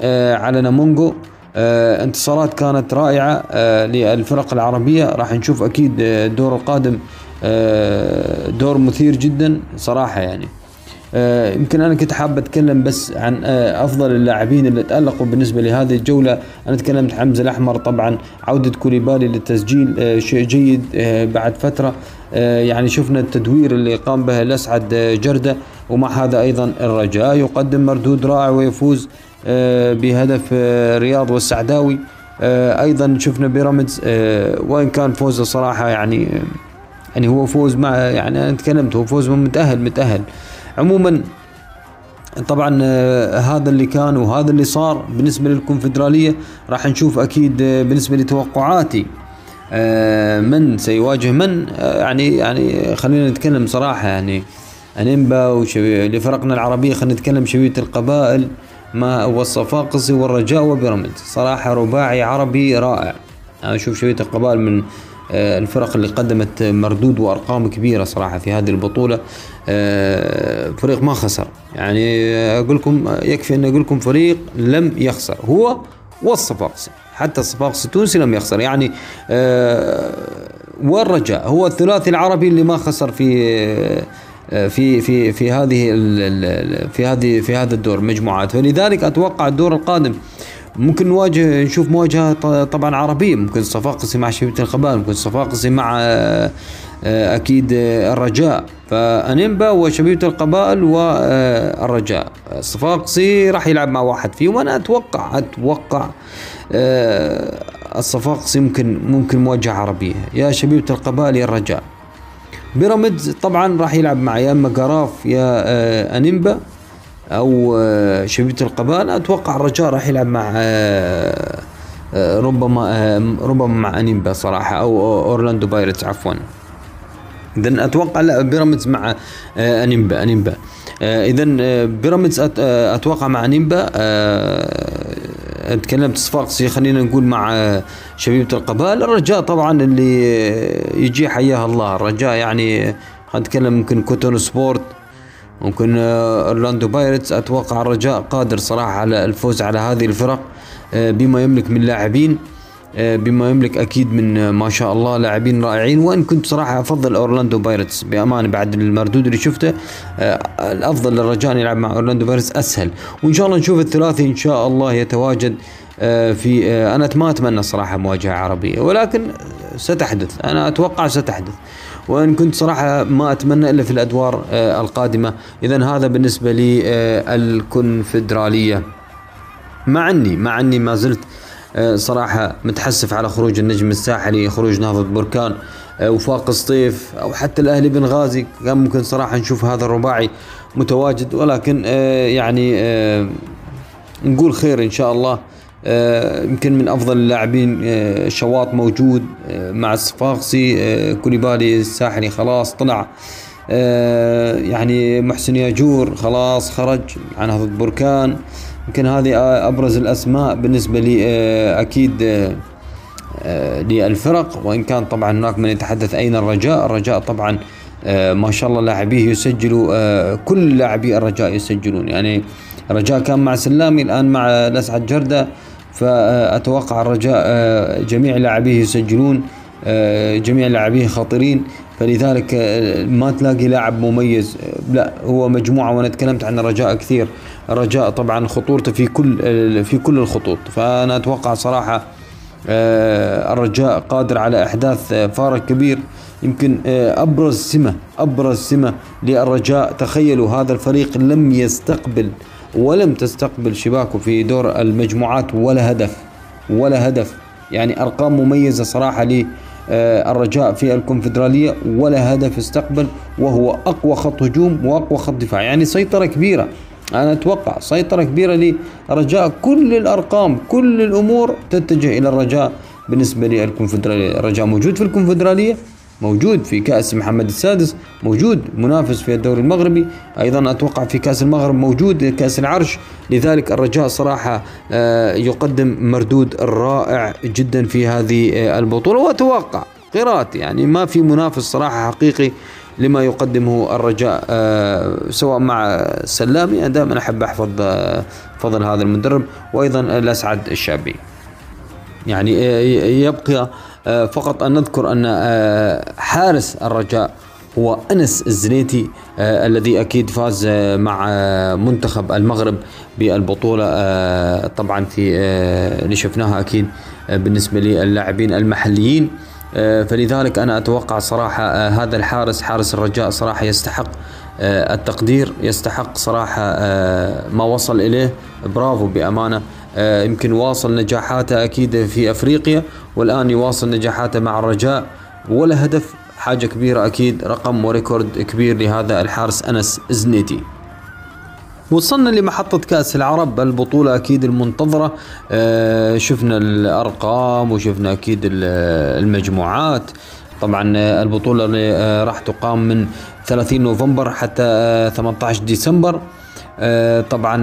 آه على نامونجو آه انتصارات كانت رائعة آه للفرق العربية. راح نشوف أكيد الدور القادم آه دور مثير جدا صراحة يعني. آه يمكن أنا كنت حاب أتكلم بس عن آه أفضل اللاعبين اللي تألقوا بالنسبة لهذه الجولة. أنا تكلمت حمزة الأحمر طبعا عودة كوليبالي للتسجيل آه شيء جيد آه بعد فترة. آه يعني شفنا التدوير اللي قام به الأسعد آه جردة ومع هذا أيضا الرجاء. يقدم مردود رائع ويفوز بهدف رياض والسعداوي. أيضا شفنا بيراميدز وإن كان فوزه صراحة يعني يعني هو فوز مع يعني أنا تكلمت هو فوز متأهل متأهل. عموما طبعا هذا اللي كان وهذا اللي صار بالنسبة للكونفدرالية. راح نشوف أكيد بالنسبة لتوقعاتي من سيواجه من. يعني يعني خلينا نتكلم صراحة يعني أنيمبا لفرقنا العربية خلينا نتكلم شبيبة القبائل ما والصفاقسي والرجاء وبيراميدز. صراحة رباعي عربي رائع. أنا أشوف شوية القبائل من الفرق اللي قدمت مردود وأرقام كبيرة صراحة في هذه البطولة فريق ما خسر. يعني أقول لكم يكفي أن أقول لكم فريق لم يخسر. هو والصفاقسي حتى الصفاقسي التونسي لم يخسر. يعني والرجاء هو الثلاثي العربي اللي ما خسر في في في في هذه في هذه في هذا الدور مجموعات. فلذلك أتوقع الدور القادم ممكن نواجه نشوف مواجهة طبعا عربية. ممكن صفاقسي مع شبيبة القبائل ممكن صفاقسي مع أكيد الرجاء. فأنيمبا وشبيبة القبائل والرجاء الصفاقسي راح يلعب مع واحد فيهم. وأنا أتوقع أتوقع الصفاقسي ممكن ممكن مواجهة عربية. يا شبيبة القبائل يا الرجاء. بيراميدز طبعا راح يلعب مع يا اما قراف يا أنيمبا. أو شبيبه القبائل أتوقع الرجاء راح يلعب مع ربما ربما مع أنيمبا صراحة أو أورلاندو بايرتس عفوا. اذا أتوقع لا بيراميدز مع أنيمبا أنيمبا. اذا بيراميدز أتوقع مع أنيمبا تكلمت صفاقسي خلينا نقول مع شبيبة القبائل. الرجاء طبعا اللي يجي حياه الله الرجاء يعني نتكلم ممكن كوتون سبورت ممكن أورلاندو بايرتس. أتوقع الرجاء قادر صراحة على الفوز على هذه الفرق. بما يملك من لاعبين بما يملك أكيد من ما شاء الله لاعبين رائعين. وإن كنت صراحة أفضل أورلاندو بايرتس بأمانة بعد المردود اللي شفته الأفضل للرجاء أن يلعب مع أورلاندو بايرتس أسهل. وإن شاء الله نشوف الثلاثي إن شاء الله يتواجد في أنا ما أتمنى صراحة مواجهة عربية. ولكن ستحدث أنا أتوقع ستحدث. وإن كنت صراحة ما أتمنى إلا في الأدوار القادمة. اذا هذا بالنسبة لي الكونفدرالية. مع إني مع إني ما زلت صراحة متحسف على خروج النجم الساحلي خروج نهضة بركان وفاق سطيف أو حتى الأهلي بنغازي كان ممكن صراحة نشوف هذا الرباعي متواجد ولكن يعني نقول خير إن شاء الله. يمكن من أفضل اللاعبين شواط موجود مع الصفاقسي كوليبالي الساحلي خلاص طلع. يعني محسن ياجور خلاص خرج عن نهضه بركان يمكن هذه أبرز الأسماء بالنسبة لي أكيد للفرق. وإن كان طبعا هناك من يتحدث أين الرجاء الرجاء طبعا ما شاء الله لاعبيه يسجلوا كل لاعبي الرجاء يسجلون. يعني الرجاء كان مع سلامي الآن مع الأسعد جردة. فأتوقع الرجاء جميع لاعبيه يسجلون جميع لاعبيه خطيرين فلذلك ما تلاقي لاعب مميز. لا هو مجموعة وأنا تكلمت عن الرجاء كثير. الرجاء طبعا خطورته في كل في كل الخطوط. فأنا أتوقع صراحة الرجاء قادر على إحداث فارق كبير. يمكن أبرز سمة أبرز سمة للرجاء. تخيلوا هذا الفريق لم يستقبل ولم تستقبل شباكه في دور المجموعات ولا هدف ولا هدف. يعني أرقام مميزة صراحة للرجاء في الكونفدرالية ولا هدف استقبل وهو أقوى خط هجوم وأقوى خط دفاع. يعني سيطرة كبيرة. أنا أتوقع سيطرة كبيرة للرجاء كل الأرقام كل الأمور تتجه إلى الرجاء بالنسبة للكونفدرالية. الرجاء موجود في الكونفدرالية موجود في كأس محمد السادس موجود منافس في الدوري المغربي. أيضا أتوقع في كأس المغرب موجود كأس العرش. لذلك الرجاء صراحة يقدم مردود رائع جدا في هذه البطولة. وأتوقع قراءتي يعني ما في منافس صراحة حقيقي لما يقدمه الرجاء سواء مع سلامي. أنا دائما أحب أحفظ فضل هذا المدرب. وأيضا الأسعد الشعبي. يعني يبقى فقط أن نذكر أن حارس الرجاء هو أنس الزنيتي الذي أكيد فاز مع منتخب المغرب بالبطولة طبعا في اللي شفناها أكيد بالنسبة للاعبين المحليين. فلذلك أنا أتوقع صراحة هذا الحارس حارس الرجاء صراحة يستحق التقدير يستحق صراحة ما وصل إليه. برافو بأمانة. يمكن واصل نجاحاته أكيد في أفريقيا والآن يواصل نجاحاته مع الرجاء. ولا هدف حاجة كبيرة أكيد رقم وريكورد كبير لهذا الحارس أنس زنيتي. وصلنا لمحطة كأس العرب البطولة أكيد المنتظرة. آه شفنا الأرقام وشفنا أكيد المجموعات. طبعا البطولة اللي راح تقام من 30 نوفمبر حتى 18 ديسمبر. آه طبعا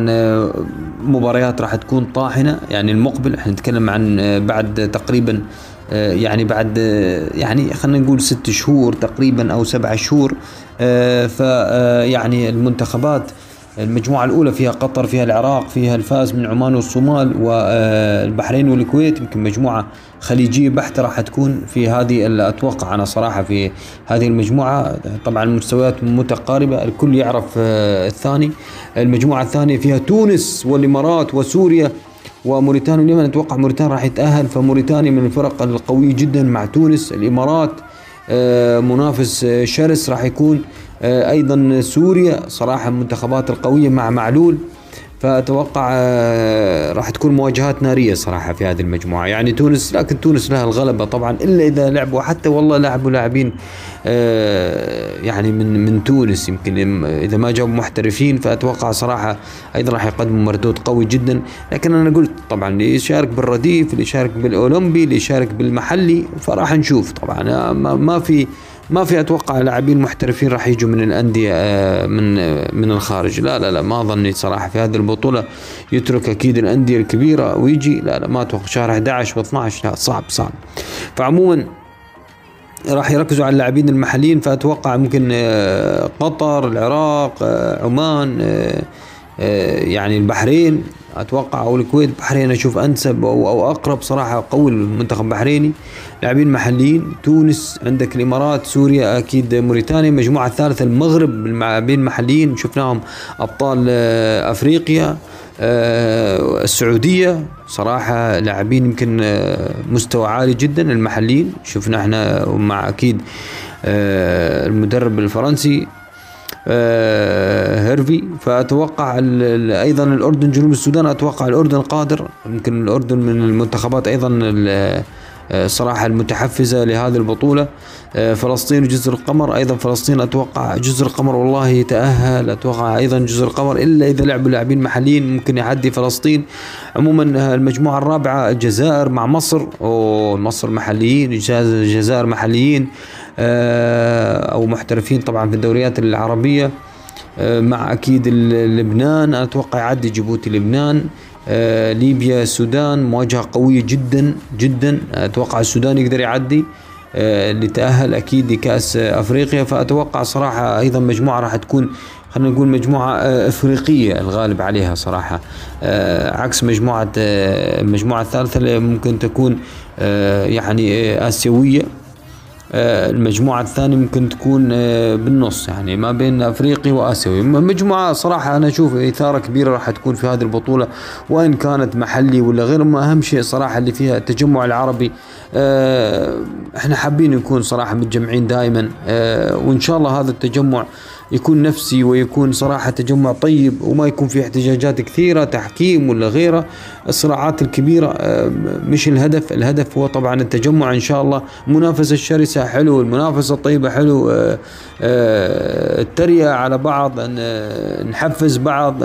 مباريات راح تكون طاحنة. يعني المقبل إحنا نتكلم عن بعد تقريبا آه يعني بعد يعني خلينا نقول ست شهور تقريبا أو سبع شهور. آه فيعني المنتخبات المجموعة الأولى فيها قطر فيها العراق فيها الفاز من عمان والصومال والبحرين والكويت. يمكن مجموعة خليجية بحتة راح تكون في هذه أتوقع أنا صراحة في هذه المجموعة. طبعا المستويات متقاربة الكل يعرف الثاني. المجموعة الثانية فيها تونس والإمارات وسوريا وموريتانيا. واليمن أتوقع موريتانيا راح يتأهل فموريتانيا من الفرق القوية جدا مع تونس. الإمارات منافس شرس راح يكون أيضا سوريا صراحة المنتخبات القوية مع معلول فأتوقع راح تكون مواجهات نارية صراحة في هذه المجموعة. يعني تونس لكن تونس لها الغلبة طبعا إلا إذا لعبوا حتى والله لعبوا لاعبين يعني من من تونس يمكن إذا ما جابوا محترفين فأتوقع صراحة أيضا راح يقدموا مردود قوي جدا. لكن أنا قلت طبعا اللي يشارك بالرديف اللي يشارك بالأولمبي اللي يشارك بالمحلي فراح نشوف طبعا. ما في ما في أتوقع لاعبين محترفين راح يجوا من الأندية من من الخارج. لا لا لا ما ظني صراحة في هذه البطولة يترك أكيد الأندية الكبيرة ويجي. لا لا ما أتوقع. شهر 11 و12 لا صعب صعب. فعموما راح يركزوا على اللاعبين المحليين فأتوقع ممكن قطر العراق عمان يعني البحرين. أتوقع أو الكويت بحرين أشوف أنسب أو, أو أقرب صراحة قوي المنتخب البحريني. لاعبين محليين تونس عندك الإمارات سوريا أكيد موريتانيا المجموعه الثالثه المغرب اللاعبين المحليين شفناهم أبطال آه، أفريقيا آه، السعودية. صراحة لاعبين يمكن آه، مستوى عالي جدا المحليين. شفنا إحنا مع أكيد المدرب الفرنسي هيرفي. فأتوقع أيضا الأردن جنوب السودان أتوقع الأردن قادر. يمكن الأردن من المنتخبات أيضا صراحة المتحفزة لهذه البطولة. آه، فلسطين وجزر القمر. أيضا فلسطين أتوقع جزر القمر والله يتأهل. أتوقع أيضا جزر القمر إلا إذا لعبوا لاعبين محليين ممكن يعدي فلسطين. عموما المجموعة الرابعة الجزائر مع مصر. أو مصر محليين الجزائر محليين. آه، أو محترفين طبعا في الدوريات العربية. آه، مع أكيد لبنان. أتوقع يعدي جيبوتي لبنان. آه، ليبيا السودان مواجهة قوية جدا جدا. أتوقع السودان يقدر يعدي آه، لتأهل أكيد لكأس أفريقيا. فأتوقع صراحة أيضا مجموعة راح تكون خلينا نقول مجموعة أفريقية الغالب عليها صراحة. عكس مجموعة المجموعة الثالثة اللي ممكن تكون يعني آسيوية. المجموعة الثانية ممكن تكون آه، بالنص يعني ما بين أفريقي وآسيوي. مجموعة صراحة أنا أشوف إثارة كبيرة راح تكون في هذه البطولة وإن كانت محلي ولا غير. ما أهم شيء صراحة اللي فيها التجمع العربي آه، إحنا حابين نكون صراحة متجمعين دائما وإن شاء الله هذا التجمع يكون نفسي ويكون صراحة تجمع طيب وما يكون في احتجاجات كثيرة تحكيم ولا غيرة. الصراعات الكبيرة آه، مش الهدف. الهدف هو طبعا التجمع إن شاء الله. المنافسة الشرسة حلو المنافسة الطيبة حلو آه، آه، التريقة على بعض نحفز بعض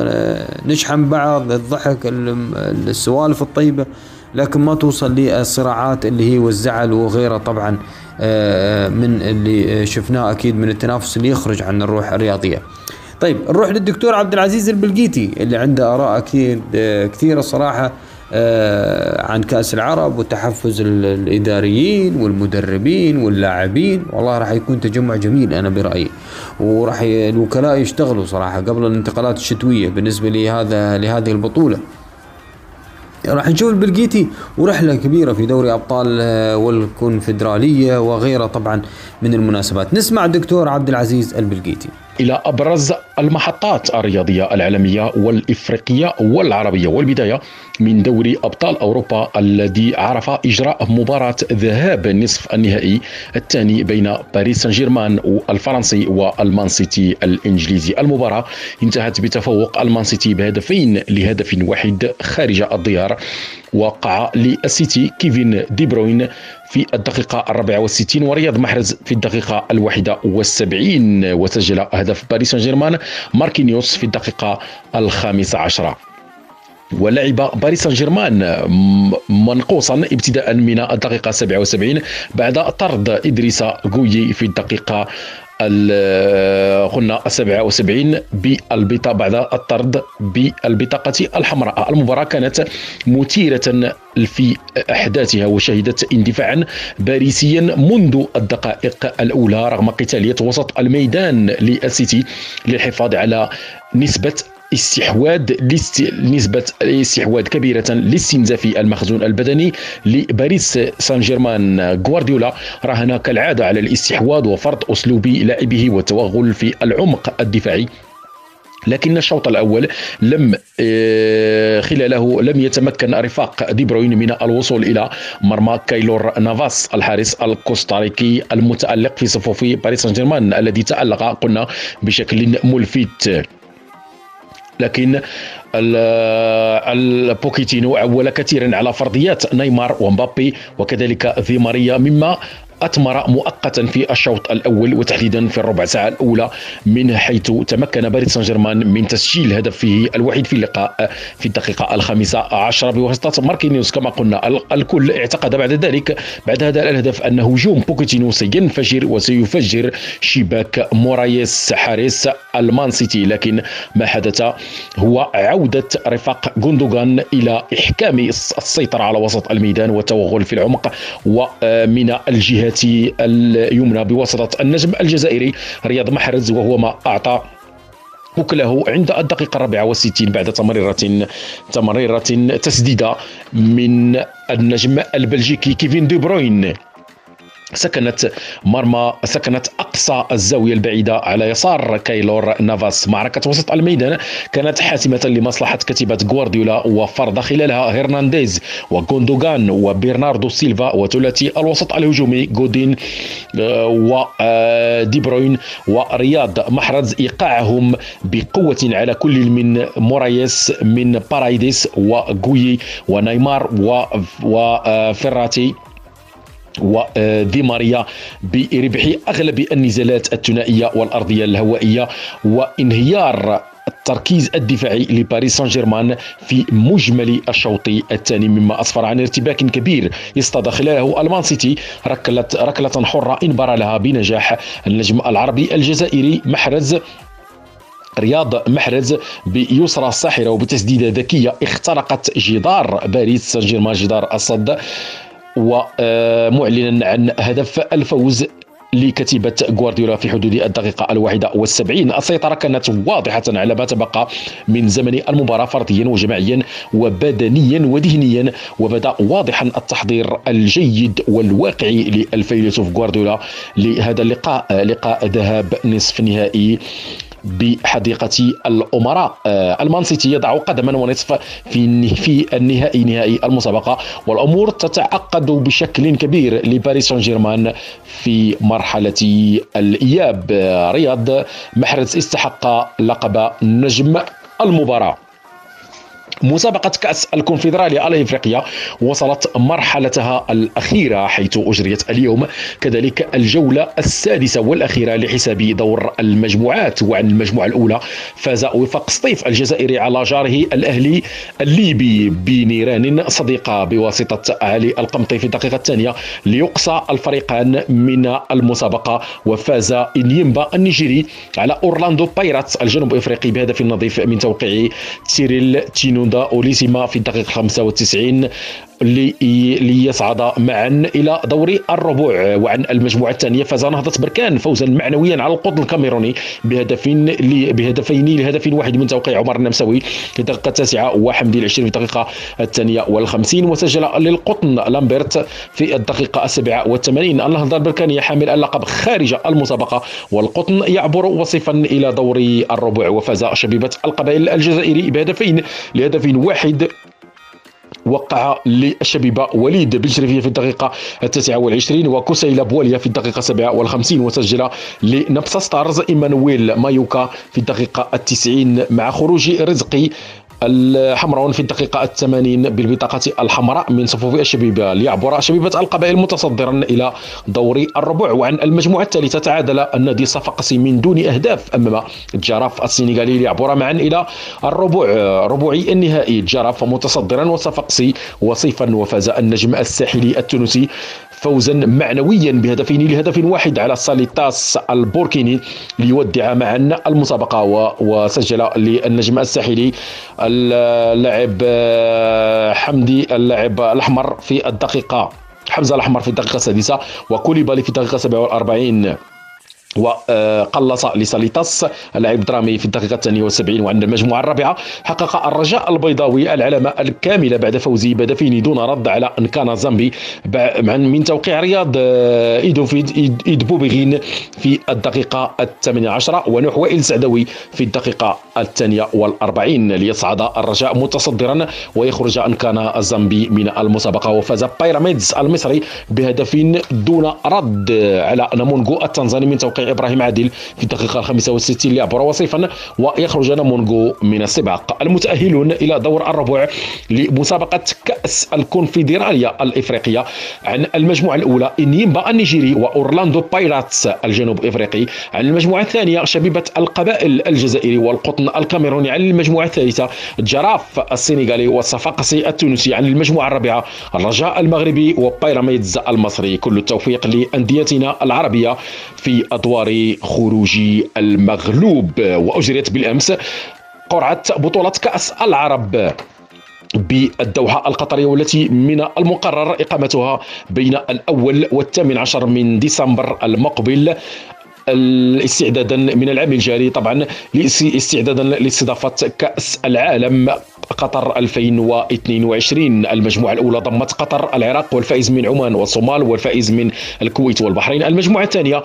نشحن بعض الضحك السوالف الطيبة. لكن ما توصل للصراعات اللي هي والزعل وغيرها طبعا. من اللي شفناه أكيد من التنافس اللي يخرج عن الروح الرياضية. طيب نروح للدكتور عبد العزيز البلقيتي اللي عنده آراء أكيد آه، كثيرة صراحة آه، عن كأس العرب وتحفز الإداريين والمدربين واللاعبين. والله راح يكون تجمع جميل أنا برأيي. وراح الوكلاء يشتغلوا صراحة قبل الانتقالات الشتوية بالنسبة لهذا لهذه البطولة. راح نشوف البلقيتي ورحلة كبيرة في دوري أبطال آه، والكونفدرالية وغيرها طبعا من المناسبات. نسمع الدكتور عبد العزيز البلقيتي إلى أبرز المحطات الرياضية العالمية والإفريقية والعربية. والبداية من دوري أبطال أوروبا الذي عرف إجراء مباراة ذهاب نصف النهائي الثاني بين باريس سان جيرمان الفرنسي والمان سيتي الإنجليزي. المباراة انتهت بتفوق المان سيتي بهدفين لهدف واحد خارج الديار. وقع للسيتي كيفين دي بروين في الدقيقة الرابعة والستين ورياض محرز في الدقيقة الواحدة والسبعين وسجل هدف باريس سان جيرمان ماركينيوس في الدقيقة الخامسة عشرة. ولعب باريس سان جيرمان منقوصا ابتداء من الدقيقة 77 بعد طرد إدريس غويي في الدقيقة قلنا 77 بالبطاقة بعد الطرد بالبطاقة الحمراء. المباراة كانت مثيرة في أحداثها وشهدت اندفاعا باريسيا منذ الدقائق الأولى رغم قتالية وسط الميدان للسيتي للحفاظ على نسبة استحواذ نسبة استحواذ كبيرة لاستنزاف المخزون البدني لباريس سان جيرمان غوارديولا راهن كالعادة على الاستحواذ وفرض أسلوب لاعبه والتوغل في العمق الدفاعي. لكن الشوط الأول لم آه، خلاله لم يتمكن رفاق دي بروين من الوصول إلى مرمى كايلور نافاس الحارس الكوستاريكي المتألق في صفوف باريس سان جيرمان الذي تألق قلنا بشكل ملفت. لكن البوكيتينو عول كثيرا على فرديات نيمار ومبابي وكذلك دي ماريا مما أثمر مؤقتا في الشوط الأول وتحديدا في الربع ساعة الأولى من حيث تمكن باريس سان جيرمان من تسجيل هدفه الوحيد في اللقاء في الدقيقة الخامسة عشرة بواسطة ماركينيوس. كما قلنا الكل اعتقد بعد ذلك بعد هذا الهدف أن هجوم بوكيتينو سينفجر وسيفجر شباك مورايس حارس المان سيتي. لكن ما حدث هو عودة رفاق غوندوغان إلى إحكام السيطرة على وسط الميدان والتوغل في العمق ومن الجهة اليمنى بواسطة النجم الجزائري رياض محرز وهو ما أعطى أكله عند الدقيقة الرابعة والستين بعد تمريرة تمريرة تسديدة من النجم البلجيكي كيفين دي بروين. سكنت مرمى سكنت أقصى الزاوية البعيدة على يسار كايلور نافاس. معركة وسط الميدان كانت حاسمة لمصلحة كتيبة غوارديولا وفرض خلالها هرنانديز وغوندوغان وبرناردو سيلفا وثلاثي الوسط الهجومي غودين آه، ودي آه، بروين ورياض. محرز إيقاعهم بقوة على كل من مورايس من بارايديس وغوي ونيمار وفراتي ودي ماريا بربح أغلب النزالات الثنائية والأرضية الهوائية وانهيار التركيز الدفاعي لباريس سان جيرمان في مجمل الشوط الثاني مما أسفر عن ارتباك كبير اصطاد خلاله ألمان سيتي ركله ركلة حرة انبر لها بنجاح النجم العربي الجزائري محرز رياض محرز بيسرى الساحرة وبتسديدة ذكية اخترقت جدار باريس سان جيرمان جدار الصد. ومعلنا عن هدف الفوز لكتيبة غوارديولا في حدود الدقيقة الواحدة والسبعين. السيطرة كانت واضحة على ما تبقى من زمن المباراة فرديا وجماعيا وبدنيا وذهنيا وبدأ واضحا التحضير الجيد والواقعي للفيلسوف غوارديولا لهذا اللقاء. لقاء ذهاب نصف نهائي بحديقة الأمراء. آه، ألمان سيتي يضع قدما ونصف في في النهائي نهائي المسابقة والأمور تتعقد بشكل كبير لباريس سان جيرمان في مرحلة الإياب. آه، رياض محرز استحق لقب نجم المباراة. مسابقة كأس الكونفدرالية الإفريقية وصلت مرحلتها الأخيرة حيث أجريت اليوم كذلك الجولة السادسة والأخيرة لحساب دور المجموعات وعن المجموعة الأولى فاز وفاق سطيف الجزائري على جاره الأهلي الليبي بنيران صديقة بواسطة علي القمطي في الدقيقة الثانية ليقصى الفريقان من المسابقة وفاز إنيمبا النيجيري على أورلاندو بايراتس الجنوب إفريقي بهدف نظيف من توقيع تيريل تينو هوندا أوليسيما في الدقيقة 95 ليصعد معا إلى دور الربوع وعن المجموعة الثانية فاز نهضة بركان فوزا معنويا على القطن الكاميروني بهدف بهدفين لهدف واحد من توقيع عمر النمساوي في الدقيقة التاسعة وحمدي العشرين في الدقيقة الثانية والخمسين وسجل للقطن لامبرت في الدقيقة السابعة والثمانين. النهضة البركانية حامل اللقب خارج المسابقة والقطن يعبر وصفا إلى دور الربوع وفاز شبيبة القبائل الجزائري بهدفين لهدف واحد وقع للشبيبة وليد بن في الدقيقة التاسعة والعشرين وكسيلا بواليا في الدقيقة السابعة والخمسين وسجل لنبسا ستارز إيمانويل مايوكا في الدقيقة التسعين مع خروج رزقي الحمراء في الدقيقة الثمانين بالبطاقة الحمراء من صفوف الشبيبة ليعبر شبيبة القبائل متصدرا إلى دور الربع وعن المجموعة الثالثة تعادل النادي الصفاقسي من دون أهداف أمام الجراف السنغالي ليعبر معا إلى الربع ربعي النهائي. الجراف متصدرا والصفاقسي وصيفا وفاز النجم الساحلي التونسي فوزا معنويا بهدفين لهدف واحد على ساليتاس البوركيني ليودع معا المسابقة وسجل للنجم الساحلي اللاعب آه، حمدي اللاعب الأحمر في الدقيقة حمزة الأحمر في الدقيقة السادسة وكوليبالي في الدقيقة 47 وقلص لساليتاس اللاعب درامي في الدقيقة الثانية والسبعين وعند المجموعة الرابعة حقق الرجاء البيضاوي العلامة الكاملة بعد فوزه بهدفين دون رد على أنكانا زامبي من توقيع رياض ايدوفيد ايدبوبيغين في الدقيقة الثامنة عشرة ونحو وائل سعدوي في الدقيقة الثانية والأربعين. ليصعد الرجاء متصدرا ويخرج نكانا الزامبي من المسابقة وفاز بيراميدز المصري بهدف دون رد على نامونغو التنزاني من توقيع إبراهيم عادل في الدقيقه 65 ليعبر وصيفا ويخرج نامونغو من السباق. المتأهلون إلى دور الربع لمسابقة كأس الكونفدرالية الإفريقية عن المجموعة الأولى إنيمبا النيجيري وأورلاندو بايراتس الجنوب إفريقي. عن المجموعة الثانية شبيبة القبائل الجزائري والقطن الكاميروني. عن المجموعة الثالثة جراف السنغالي والصفاقسي التونسي. عن المجموعة الرابعة الرجاء المغربي وبيراميدز المصري. كل التوفيق لأنديتنا العربية في أدوار خروج المغلوب. وأجريت بالأمس قرعة بطولة كأس العرب بالدوحة القطرية والتي من المقرر إقامتها بين الأول والثامن عشر من ديسمبر المقبل استعدادا من العام الجاري طبعا استعدادا لاستضافة كأس العالم قطر 2022 المجموعة الأولى ضمت قطر العراق والفائز من عمان والصومال والفائز من الكويت والبحرين. المجموعة الثانية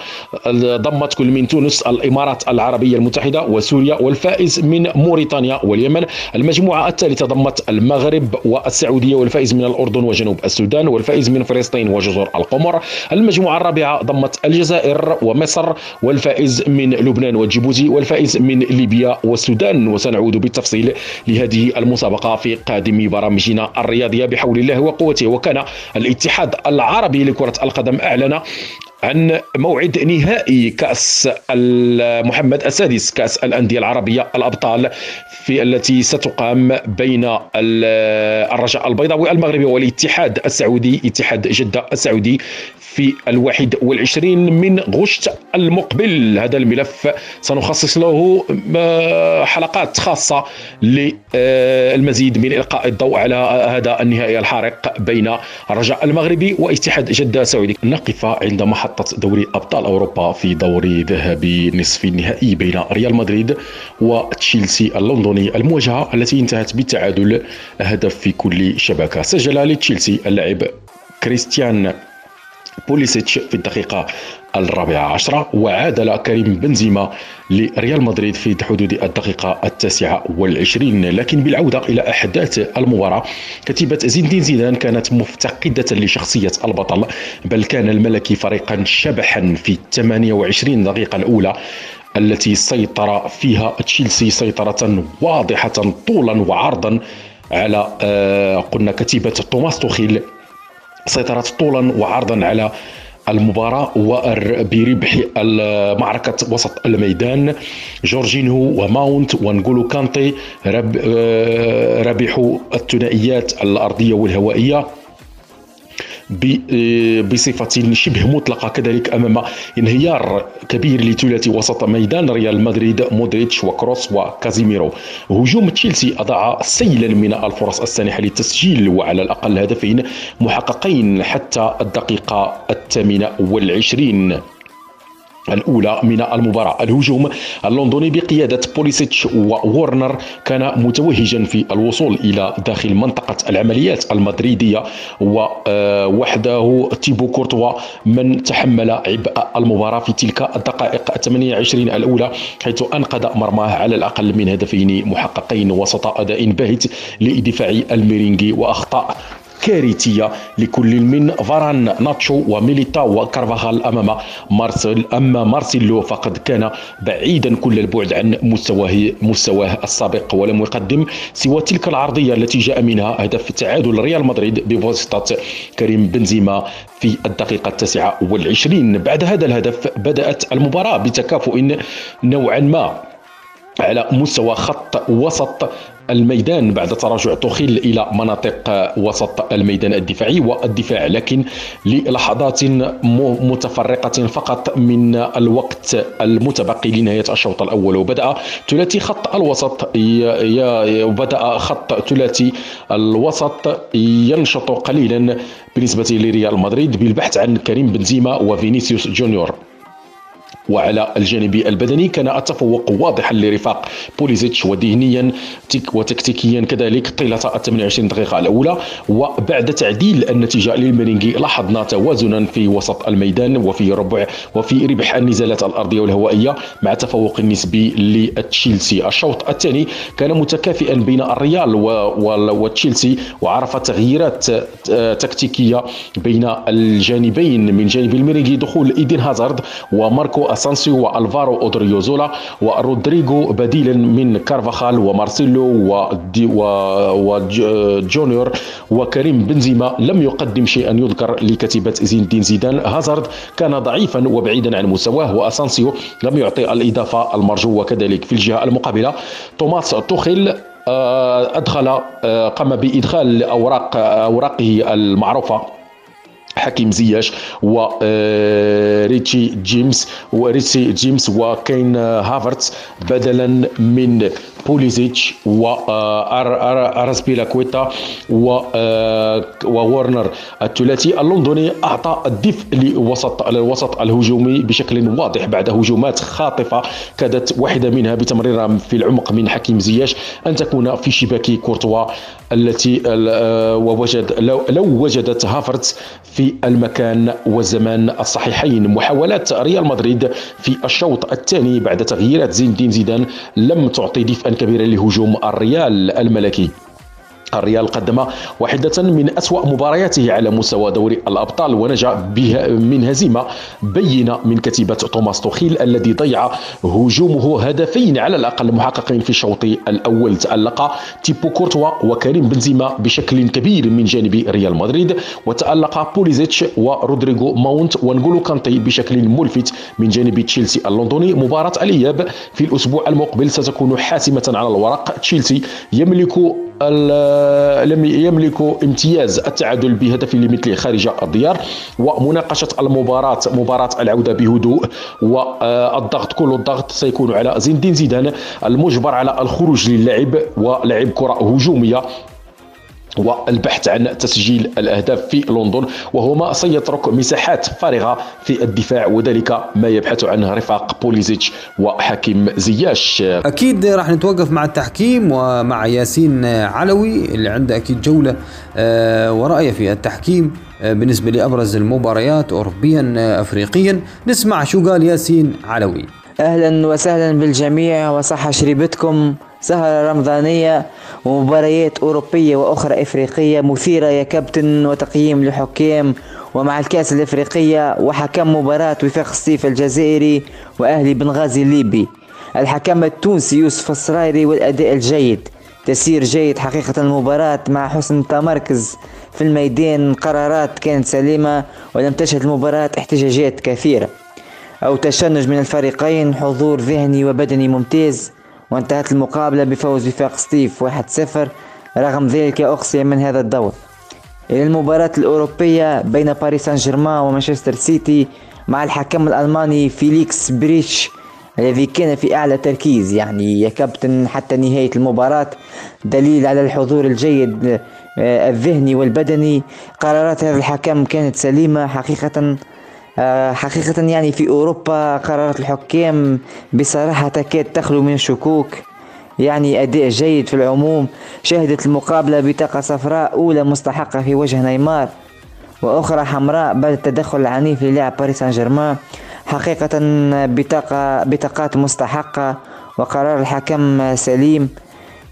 ضمت كل من تونس الإمارات العربية المتحدة وسوريا والفائز من موريتانيا واليمن. المجموعة الثالثة ضمت المغرب والسعودية والفائز من الأردن وجنوب السودان والفائز من فلسطين وجزر القمر. المجموعة الرابعة ضمت الجزائر ومصر والفائز من لبنان وجيبوتي والفائز من ليبيا والسودان. وسنعود بالتفصيل لهذه المجموعة المسابقة في قادم برامجنا الرياضية بحول الله وقوته وكان الاتحاد العربي لكرة القدم أعلن عن موعد نهائي كأس محمد السادس كأس الأندية العربية الأبطال في التي ستقام بين الرجاء البيضاوي المغربي والاتحاد السعودي اتحاد جدة السعودي في الواحد والعشرين من غشت المقبل. هذا الملف سنخصص له آه، حلقات خاصة للمزيد من إلقاء الضوء على هذا النهائي الحارق بين الرجاء المغربي واتحاد جدة السعودي. نقف عند محطة دوري أبطال أوروبا في دور ذهبي نصف النهائي بين ريال مدريد وتشيلسي اللندني المواجهة التي انتهت بالتعادل هدف في كل شبكة. سجل لتشيلسي اللاعب كريستيان بوليسيتش في الدقيقة الرابعة عشرة وعادل كريم بنزيما لريال مدريد في حدود الدقيقة التاسعة والعشرين. لكن بالعودة إلى أحداث المباراة كتيبة زين الدين زيدان كانت مفتقدة لشخصية البطل بل كان الملكي فريقا شبحا في 28 دقيقة الأولى التي سيطر فيها تشيلسي سيطرة واضحة طولا وعرضا على آه، قلنا كتيبة توماس توخيل سيطرت طولا وعرضا على المباراة بربح معركة وسط الميدان. جورجينهو وماونت ونقولو كانتي آه، ربحوا الثنائيات الأرضية والهوائية. بصفة شبه مطلقة كذلك أمام انهيار كبير لثلاثي وسط ميدان ريال مدريد مودريتش وكروس وكازيميرو. هجوم تشيلسي أضاع سيلا من الفرص السانحة للتسجيل وعلى الأقل هدفين محققين حتى الدقيقة الثامنة والعشرين. الأولى من المباراة. الهجوم اللندني بقيادة بوليسيتش وورنر كان متوهجا في الوصول إلى داخل منطقة العمليات المدريدية ووحده تيبو كورتوا من تحمل عبء المباراة في تلك الدقائق 28 الأولى حيث أنقذ مرماه على الأقل من هدفين محققين وسط أداء باهت لدفاع الميرينجي وأخطاء كارثية لكل من فاران ناتشو وميليتا وكارفاخال أمام مارسيل أما مارسيلو فقد كان بعيدا كل البعد عن مستواه مستواه السابق ولم يقدم سوى تلك العرضية التي جاء منها هدف تعادل ريال مدريد بواسطه كريم بنزيما في الدقيقة التاسعة والعشرين. بعد هذا الهدف بدأت المباراة بتكافؤ نوعا ما على مستوى خط وسط الميدان بعد تراجع توخيل إلى مناطق وسط الميدان الدفاعي والدفاع لكن للحظات متفرقة فقط من الوقت المتبقي لنهاية الشوط الأول. وبدأ ثلاثي خط الوسط بدا خط ثلاثي الوسط ينشط قليلا بالنسبة لريال مدريد بالبحث عن كريم بنزيما وفينيسيوس جونيور. وعلى الجانب البدني. كان التفوق واضحا لرفاق بوليزيتش وذهنيا وتكتيكيا كذلك طيلة 28 دقيقة الأولى. وبعد تعديل النتيجة للميرينجي لاحظنا توازنا في وسط الميدان وفي ربع وفي ربح النزالات الأرضية والهوائية مع تفوق نسبي لتشيلسي. الشوط الثاني كان متكافئا بين الريال وتشيلسي وعرف تغييرات تكتيكية بين الجانبين. من جانب الميرينجي دخول إيدين هازارد وماركو اسانسيو وألفارو أودريوزولا ورودريغو بديلا من كارفاخال ومارسيلو وجونيور وكريم بنزيما. لم يقدم شيئا يذكر لكتيبة زين الدين زيدان. هازارد كان ضعيفا وبعيدا عن مستواه وأسانسيو لم يعطي الإضافة المرجوه كذلك في الجهة المقابلة توماس توخيل آه، أدخل آه، قام بإدخال أوراق أوراقه المعروفة. حكيم زياش وريس جيمس وريس جيمس وكاي هافرتس بدلا من بوليزيتش وأزبيليكويتا وورنر الثلاثي اللندني اعطى الدفء لوسط الوسط الهجومي بشكل واضح بعد هجومات خاطفه كادت واحدة منها بتمريره في العمق من حكيم زياش ان تكون في شباك كورتوا التي ووجد لو, لو وجدت هافرتس في المكان والزمان الصحيحين محاولات ريال مدريد في الشوط الثاني بعد تغييرات زين الدين زيدان لم تعطي دفئا كبيرا لهجوم الريال الملكي. الريال قدم واحدة من أسوأ مبارياته على مستوى دوري الأبطال ونجا بها من هزيمة بينة من كتيبة توماس توخيل الذي ضيع هجومه هدفين على الأقل محققين في الشوط الأول. تألق تيبو كورتوا وكريم بنزيما بشكل كبير من جانب ريال مدريد وتألق بوليزيتش ورودريغو ماونت ونغولو كانتي بشكل ملفت من جانب تشيلسي اللندني. مباراة الإياب في الأسبوع المقبل ستكون حاسمة على الورق. تشيلسي يملك لم يملك امتياز التعادل بهدف لمثله خارج الديار ومناقشة المباراة مباراة العودة بهدوء والضغط كل الضغط سيكون على زين الدين زيدان المجبر على الخروج للعب ولعب كرة هجومية والبحث عن تسجيل الأهداف في لندن وهو ما سيترك مساحات فارغة في الدفاع وذلك ما يبحث عنه رفاق بوليزيتش وحكيم زياش. أكيد راح نتوقف مع التحكيم ومع ياسين علوي اللي عنده أكيد جولة آه، ورأيه في التحكيم آه، بالنسبة لأبرز المباريات اوروبيا آه، افريقيا. نسمع شو قال ياسين علوي. أهلا وسهلا بالجميع وصحة شريبتكم. سهرة رمضانية ومباريات أوروبية وأخرى إفريقية. مثيرة يا كابتن وتقييم لحكام. ومع الكأس الإفريقية وحكم مباراة وفاق الصيف الجزائري وأهلي بنغازي الليبي الحكم التونسي يوسف الصرايري والأداء الجيد. تسيير جيد حقيقة المباراة مع حسن التمركز في الميدان قرارات كانت سليمة ولم تشهد المباراة احتجاجات كثيرة. أو تشنج من الفريقين حضور ذهني وبدني ممتاز. وانتهت المقابلة بفوز وفاق سطيف 1-0 رغم ذلك أقصي من هذا الدور. إلى المباراة الأوروبية بين باريس سان جيرمان ومانشستر سيتي مع الحكم الألماني فيليكس بريتش الذي كان في أعلى تركيز يعني يا كابتن حتى نهاية المباراة. دليل على الحضور الجيد آه، الذهني والبدني. قرارات هذا الحكم كانت سليمة حقيقة. حقيقة يعني في أوروبا قرارات الحكام بصراحة تكاد تخلو من الشكوك يعني أداء جيد في العموم شهدت المقابلة بطاقة صفراء أولى مستحقة في وجه نيمار وأخرى حمراء بعد التدخل العنيف للاعب باريس سان جيرمان حقيقة بطاقة بطاقات مستحقة وقرار الحكم سليم.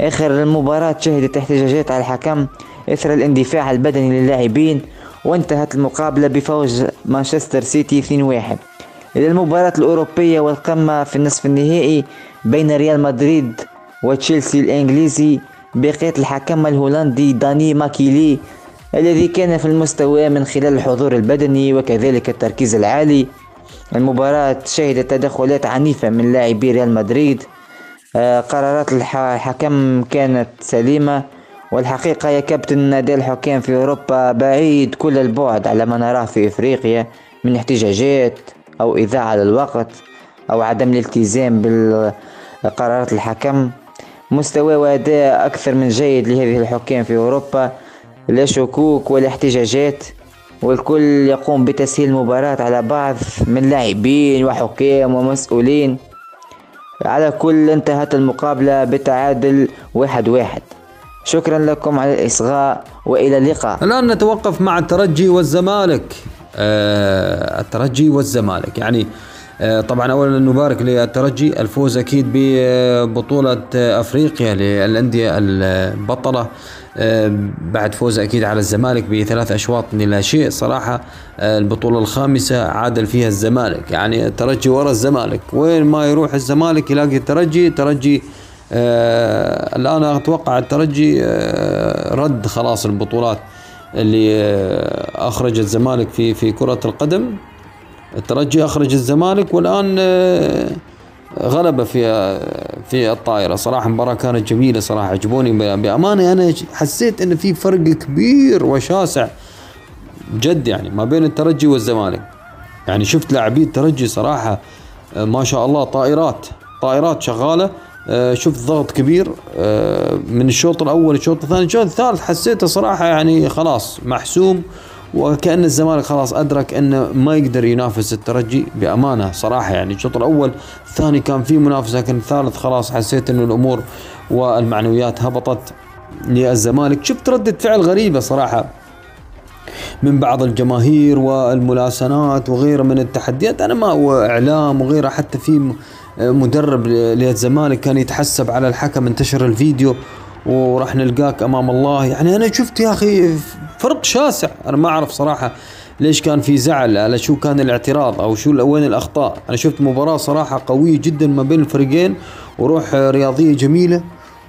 آخر المباراة شهدت احتجاجات على الحكم إثر الاندفاع البدني للاعبين وانتهت المقابلة بفوز مانشستر سيتي 2-1 إلى المباراة الأوروبية والقمة في النصف النهائي بين ريال مدريد وتشيلسي الإنجليزي بقيت الحكم الهولندي داني ماكيلي الذي كان في المستوى من خلال الحضور البدني وكذلك التركيز العالي. المباراة شهدت تدخلات عنيفة من لاعبي ريال مدريد آه، قرارات الحكم كانت سليمة. والحقيقة يا كابتن أداء الحكام في أوروبا بعيد كل البعد على ما نراه في إفريقيا من احتجاجات أو إذاعة للوقت أو عدم الالتزام بالقرارات الحكم. مستوى وأداء أكثر من جيد لهذه الحكام في أوروبا. لا شكوك ولا احتجاجات والكل يقوم بتسهيل المباراة على بعض من لاعبين وحكام ومسؤولين. على كل انتهت المقابلة بتعادل واحد واحد. شكرا لكم على الإصغاء وإلى اللقاء. الآن نتوقف مع الترجي والزمالك. آه الترجي والزمالك. يعني آه طبعا اولا نبارك للترجي. الفوز أكيد ببطولة أفريقيا للأندية البطلة. آه بعد فوز أكيد على الزمالك بثلاث أشواط لا شيء صراحة. آه البطولة الخامسة عادل فيها الزمالك. يعني الترجي ورا الزمالك. وين ما يروح الزمالك يلاقي الترجي. آه الآن أتوقع الترجي آه رد خلاص البطولات اللي آه اخرج الزمالك في في كرة القدم. الترجي اخرج الزمالك والآن آه غلبه في آه، في الطائرة. صراحة مباراه كانت جميلة صراحة عجبوني بأمانة. أنا حسيت إن في فرق كبير وشاسع جد يعني ما بين الترجي والزمالك. يعني شفت لاعبي الترجي صراحة آه، ما شاء الله طائرات طائرات شغالة. آه، شفت ضغط كبير آه، من الشوط الأول الشوط الثاني. الشوط الثالث حسيته صراحة يعني خلاص محسوم وكأن الزمالك خلاص أدرك أنه ما يقدر ينافس الترجي بأمانة صراحة. يعني الشوط الأول الثاني كان فيه منافسة لكن الثالث خلاص حسيت أنه الأمور والمعنويات هبطت للزمالك. شفت ردة فعل غريبة صراحة من بعض الجماهير والملاسنات وغيره من التحديات. أنا ما واعلام وغيره حتى في مدرب للزمالك كان يتحسب على الحكم انتشر الفيديو وراح نلقاك أمام الله. يعني أنا شفت يا أخي فرق شاسع. أنا ما أعرف صراحة ليش كان في زعل على شو كان الاعتراض أو شو وين الأخطاء. أنا شفت مباراة صراحة قوية جدا ما بين الفريقين وروح رياضية جميلة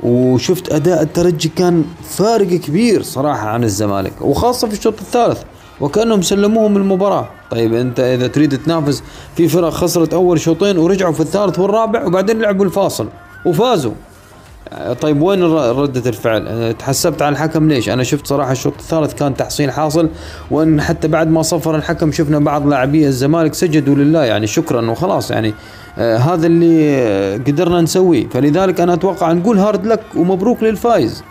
وشفت أداء الترجي كان فارق كبير صراحة عن الزمالك وخاصة في الشوط الثالث. وكأنهم سلموهم المباراة طيب أنت إذا تريد تنافس في فرق خسرت أول شوطين ورجعوا في الثالث والرابع وبعدين لعبوا الفاصل وفازوا طيب وين ردة الفعل؟ تحسبت على الحكم ليش؟ أنا شفت صراحة الشوط الثالث كان تحصيل حاصل وإن حتى بعد ما صفر الحكم شفنا بعض لاعبي الزمالك سجدوا لله يعني شكرا وخلاص يعني آه هذا اللي قدرنا نسويه فلذلك أنا أتوقع نقول hard luck ومبروك للفايز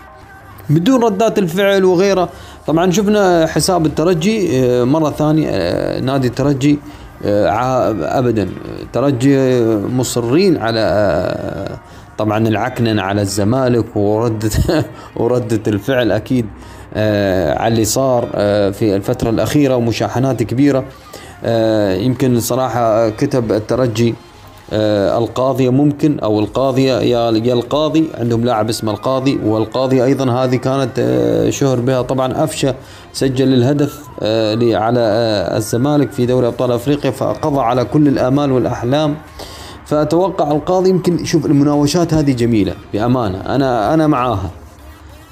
بدون ردات الفعل وغيره. طبعا شفنا حساب الترجي آه مرة ثانية آه نادي الترجي آه ابدا. ترجي مصرين على طبعا العكنن على الزمالك وردة وردة الفعل أكيد على اللي صار في الفترة الأخيرة ومشاحنات كبيرة. يمكن صراحة كتب الترجي القاضية ممكن أو القاضية يا القاضي عندهم لاعب اسمه القاضي والقاضي أيضا هذه كانت آه شهر بها. طبعا أفشة سجل الهدف آه على آه الزمالك في دوري أبطال أفريقيا فقضى على كل الآمال والأحلام. فأتوقع القاضي يمكن شوف المناوشات هذه جميلة بأمانة. أنا أنا معاها.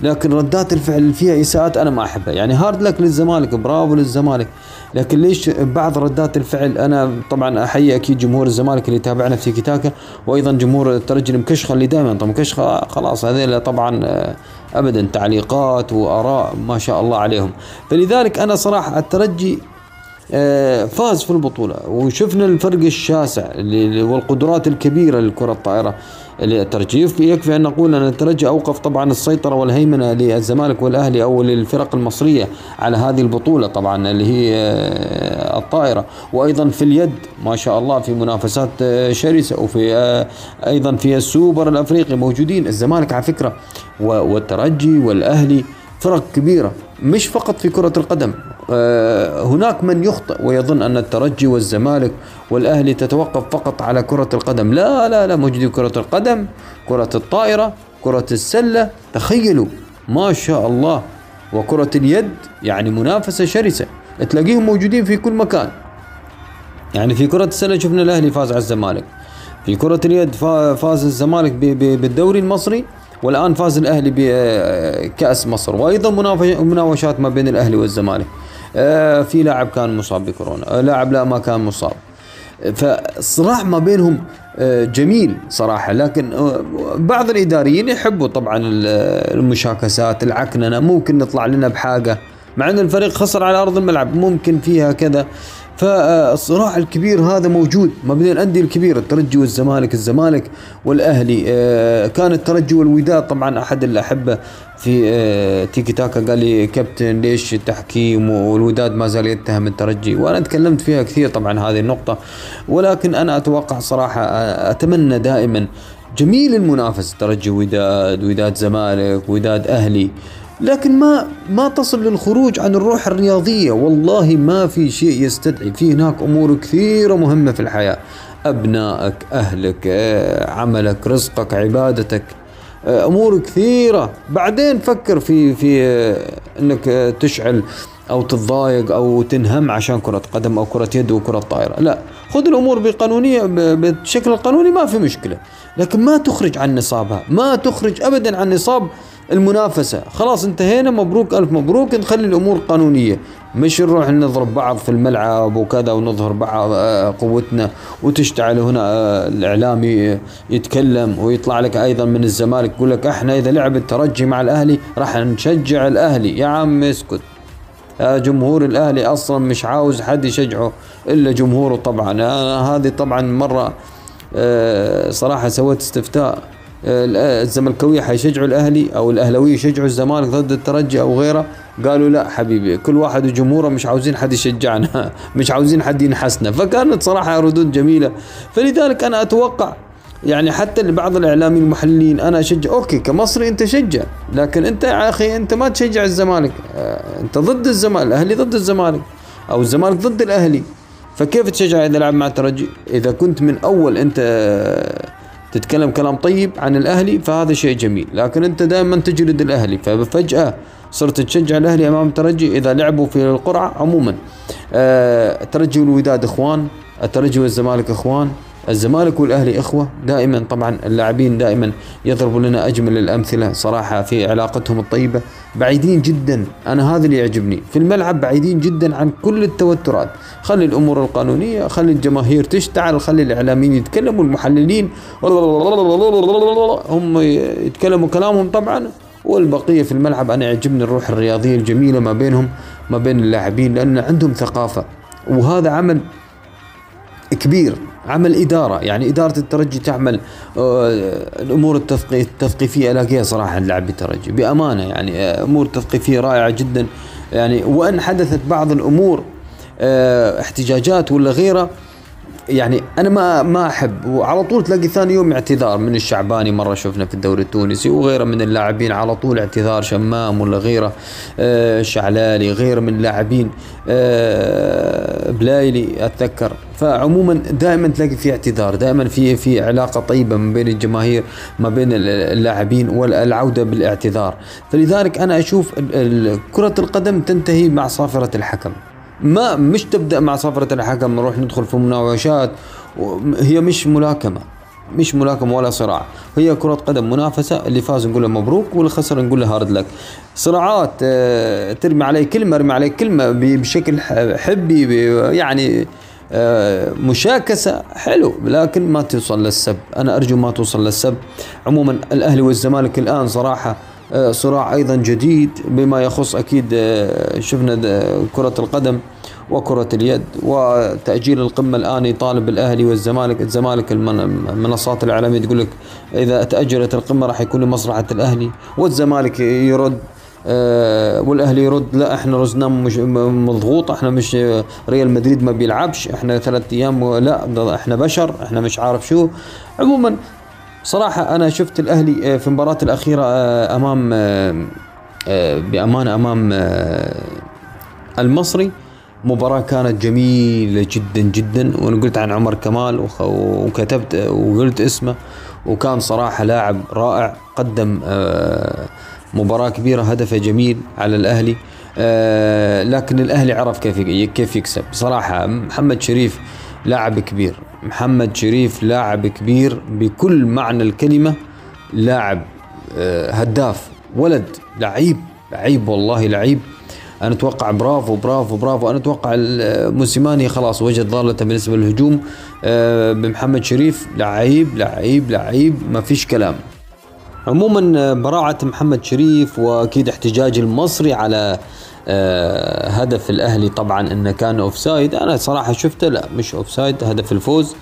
لكن ردات الفعل اللي فيها إساءات أنا ما أحبها. يعني هارد لك للزمالك برافو للزمالك. لكن ليش بعض ردات الفعل؟ أنا طبعا أحيي أكيد جمهور الزمالك اللي يتابعنا في كتاكا وأيضا جمهور الترجي المكشخة اللي دائما. طبعا مكشخة خلاص هذيلا طبعا ابدا تعليقات وآراء ما شاء الله عليهم. فلذلك أنا صراحة الترجي فاز في البطولة. وشفنا الفرق الشاسع والقدرات الكبيرة للكرة الطائرة. الترجيف يكفي أن نقول أن الترجي أوقف طبعا السيطرة والهيمنة للزمالك والأهلي أو للفرق المصرية على هذه البطولة طبعا اللي هي الطائرة. وأيضا في اليد ما شاء الله في منافسات شرسة. وفي أيضا في السوبر الأفريقي موجودين. الزمالك على فكرة والترجي والأهلي فرق كبيرة. مش فقط في كرة القدم. هناك من يخطئ ويظن أن الترجي والزمالك والأهلي تتوقف فقط على كرة القدم. لا لا لا موجودين كرة القدم كرة الطائرة كرة السلة. تخيلوا ما شاء الله. وكرة اليد يعني منافسة شرسة. تلاقيهم موجودين في كل مكان. يعني في كرة السلة شفنا الأهلي فاز على الزمالك. في كرة اليد فاز الزمالك بالدوري المصري. والآن فاز الأهلي بكأس مصر وأيضا مناوشات ما بين الأهلي والزمالك. في لاعب كان مصاب بكورونا لاعب لا ما كان مصاب. فالصراع ما بينهم جميل صراحة لكن بعض الإداريين يحبوا طبعا المشاكسات العكننة ممكن نطلع لنا بحاجة مع أن الفريق خسر على أرض الملعب ممكن فيها كذا. فالصراع الكبير هذا موجود ما بين الأندية الكبيرة الترجي والزمالك الزمالك والأهلي. كان الترجي والوداد طبعا أحد الأحبة في تيكي تاكا. قال لي كابتن ليش التحكيم والوداد ما زال يتهم الترجي. وأنا تكلمت فيها كثير طبعا هذه النقطة. ولكن أنا أتوقع صراحة أتمنى دائما جميل المنافسة ترجي وداد وداد زمالك وداد أهلي. لكن ما ما تصل للخروج عن الروح الرياضية. والله ما في شيء يستدعي. في هناك أمور كثيرة مهمة في الحياة. أبنائك أهلك عملك رزقك عبادتك. أمور كثيرة. بعدين فكر في في أنك تشعل أو تتضايق أو تنهم عشان كرة قدم أو كرة يد وكرة طائرة. لا. خذ الأمور بقانونية بالشكل القانوني ما في مشكلة. لكن ما تخرج عن نصابها. ما تخرج أبدا عن نصاب المنافسة. خلاص انتهينا مبروك ألف مبروك. نخلي الأمور قانونية. مش نروح نضرب بعض في الملعب وكذا ونظهر بعض قوتنا وتشتعل هنا الإعلامي يتكلم ويطلع لك أيضا من الزمالك يقول لك إحنا إذا لعب الترجي مع الأهلي راح نشجع الأهلي. يا عم اسكت. جمهور الأهلي أصلا مش عاوز حد يشجعه إلا جمهوره طبعا. أنا هذه طبعا مرة صراحة سويت استفتاء. الزملكاويه حيشجعوا الأهلي أو الأهلاوية يشجعوا الزمالك ضد الترجي أو غيره. قالوا لا حبيبي كل واحد وجمهوره مش عاوزين حد يشجعنا مش عاوزين حد ينحسنا. فكانت صراحة ردود جميلة. فلذلك أنا أتوقع يعني حتى بعض الإعلاميين المحللين أنا أشجع. أوكي كمصري أنت شجع لكن أنت يا أخي أنت ما تشجع الزمالك. آه، أنت ضد الزمالك الأهلي ضد الزمالك أو الزمالك ضد الأهلي. فكيف تشجع إذا لعب مع الترجي؟ إذا كنت من أول أنت تتكلم كلام طيب عن الأهلي فهذا شيء جميل. لكن أنت دائما تجلد الأهلي ففجأة صرت تشجع الأهلي أمام الترجي إذا لعبوا في القرعة عموما. آه، الترجي والوداد إخوان الترجي والزمالك إخوان. الزمالك والأهلي إخوة. دائما طبعا اللاعبين دائما يضربوا لنا أجمل الأمثلة صراحة في علاقتهم الطيبة. بعيدين جدا أنا هذا اللي يعجبني. في الملعب بعيدين جدا عن كل التوترات. خلي الأمور القانونية خلي الجماهير تشتعل خلي الإعلاميين يتكلموا المحللين هم يتكلموا كلامهم طبعا. والبقية في الملعب أنا يعجبني الروح الرياضية الجميلة ما بينهم ما بين اللاعبين لأن عندهم ثقافة. وهذا عمل كبير. عمل إدارة يعني إدارة الترجي تعمل آه، الأمور التثقيفية ألاقيها صراحة لاعبي الترجي بأمانة يعني آه، أمور تثقيفية رائعة جدا يعني وأن حدثت بعض الأمور آه، احتجاجات ولا غيره يعني أنا ما ما أحب. وعلى طول تلاقي ثاني يوم اعتذار من الشعباني مرة شفنا في الدوري التونسي وغيره من اللاعبين على طول اعتذار شمام ولا غيره آه شعلالي غيره من اللاعبين آه بلايلي أتذكر. فعموما دائما تلاقي في اعتذار دائما في في علاقة طيبة ما بين الجماهير ما بين اللاعبين والعودة بالاعتذار. فلذلك أنا أشوف كرة القدم تنتهي مع صافرة الحكم. ما مش تبدأ مع صفرة الحكم نروح ندخل في مناوشات. هي مش ملاكمة مش ملاكمة ولا صراع. هي كرة قدم منافسة اللي فاز نقول له مبروك واللي خسر نقول له hard luck. صراعات آه، ترمي عليه كلمة ارمي عليه كلمة بشكل حبي يعني آه، مشاكسة. حلو لكن ما توصل للسب. أنا أرجو ما توصل للسب. عموما الأهلي والزمالك الآن صراحة صراع أيضا جديد بما يخص أكيد آه، شفنا كرة القدم وكرة اليد وتأجيل القمة الآن يطالب الأهلي والزمالك. الزمالك المنصات الإعلامية تقول لك إذا تأجلت القمة راح يكون لمصلحة الأهلي والزمالك يرد آه والأهلي يرد لا إحنا رزنا مش مضغوط إحنا مش ريال مدريد ما بيلعبش إحنا ثلاث أيام لا إحنا بشر إحنا مش عارف شو. عموما صراحة أنا شفت الأهلي آه، في المباراة الأخيرة آه، أمام آه، بأمانة أمام المصري. مباراة كانت جميلة جدا جدا وأنا قلت عن عمر كمال وكتبت وقلت اسمه وكان صراحة لاعب رائع قدم مباراة كبيرة هدفه جميل على الأهلي لكن الأهلي عرف كيف كيف يكسب. صراحة محمد شريف لاعب كبير. محمد شريف لاعب كبير بكل معنى الكلمة لاعب آه، هداف ولد لعيب لعيب والله لعيب. أنا أتوقع برافو برافو برافو. أنا أتوقع موسيماني خلاص وجد ضالته بالنسبة للهجوم. آه، بمحمد شريف لعيب لعيب لعيب. ما فيش كلام. عموما آه، براعة محمد شريف وأكيد احتجاج المصري على آه، هدف الأهلي طبعا إنه كان offside أنا صراحة شفته لا مش offside هدف الفوز.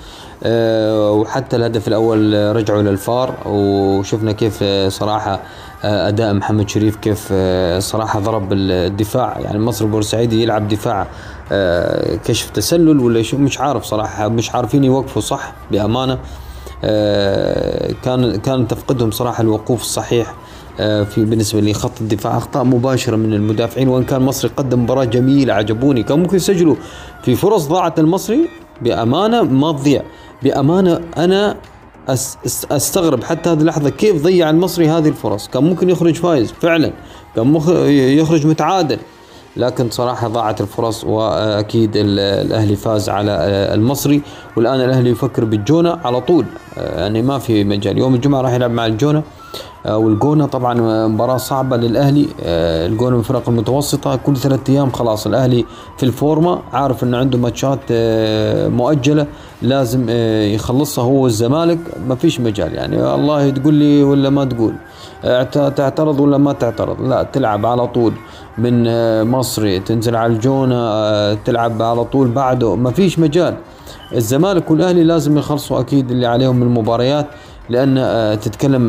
آه، وحتى الهدف الأول رجعوا للفار وشفنا كيف صراحة آه، أداء محمد شريف كيف صراحة ضرب الدفاع. يعني مصر بورسعيدي يلعب دفاع كشف تسلل ولا مش عارف صراحة مش عارفين يوقفوا صح بأمانة. كان كان تفقدهم صراحة الوقوف الصحيح. آه، في بالنسبة لخط الدفاع أخطاء مباشرة من المدافعين وإن كان المصري قدم مباراة جميلة عجبوني. كان ممكن يسجلوا في فرص ضاعت المصري بأمانة ما تضيع. بأمانة أنا أستغرب حتى هذه اللحظة كيف ضيع المصري هذه الفرص. كان ممكن يخرج فايز فعلا كان يخرج متعادل لكن صراحة ضاعت الفرص وأكيد الأهلي فاز على المصري. والآن الأهلي يفكر بالجونة على طول يعني ما في مجال. يوم الجمعة راح يلعب مع الجونة. آه، والجونة طبعا مباراة صعبة للأهلي. آه، الجونة من الفرق المتوسطة. كل ثلاثة أيام خلاص الأهلي في الفورمة عارف أنه عنده ماتشات آه، مؤجلة لازم يخلصها هو والزمالك. ما فيش مجال يعني. الله تقول لي ولا ما تقول. تعترض ولا ما تعترض؟ لا تلعب على طول من مصري تنزل على الجونة تلعب على طول بعده. ما فيش مجال. الزمالك والأهلي لازم يخلصوا أكيد اللي عليهم من المباريات. لأن آه، تتكلم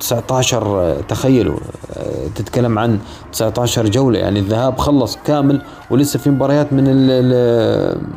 19 آه، تخيلوا تتكلم عن 19 جولة. يعني الذهاب خلص كامل ولسه في مباريات من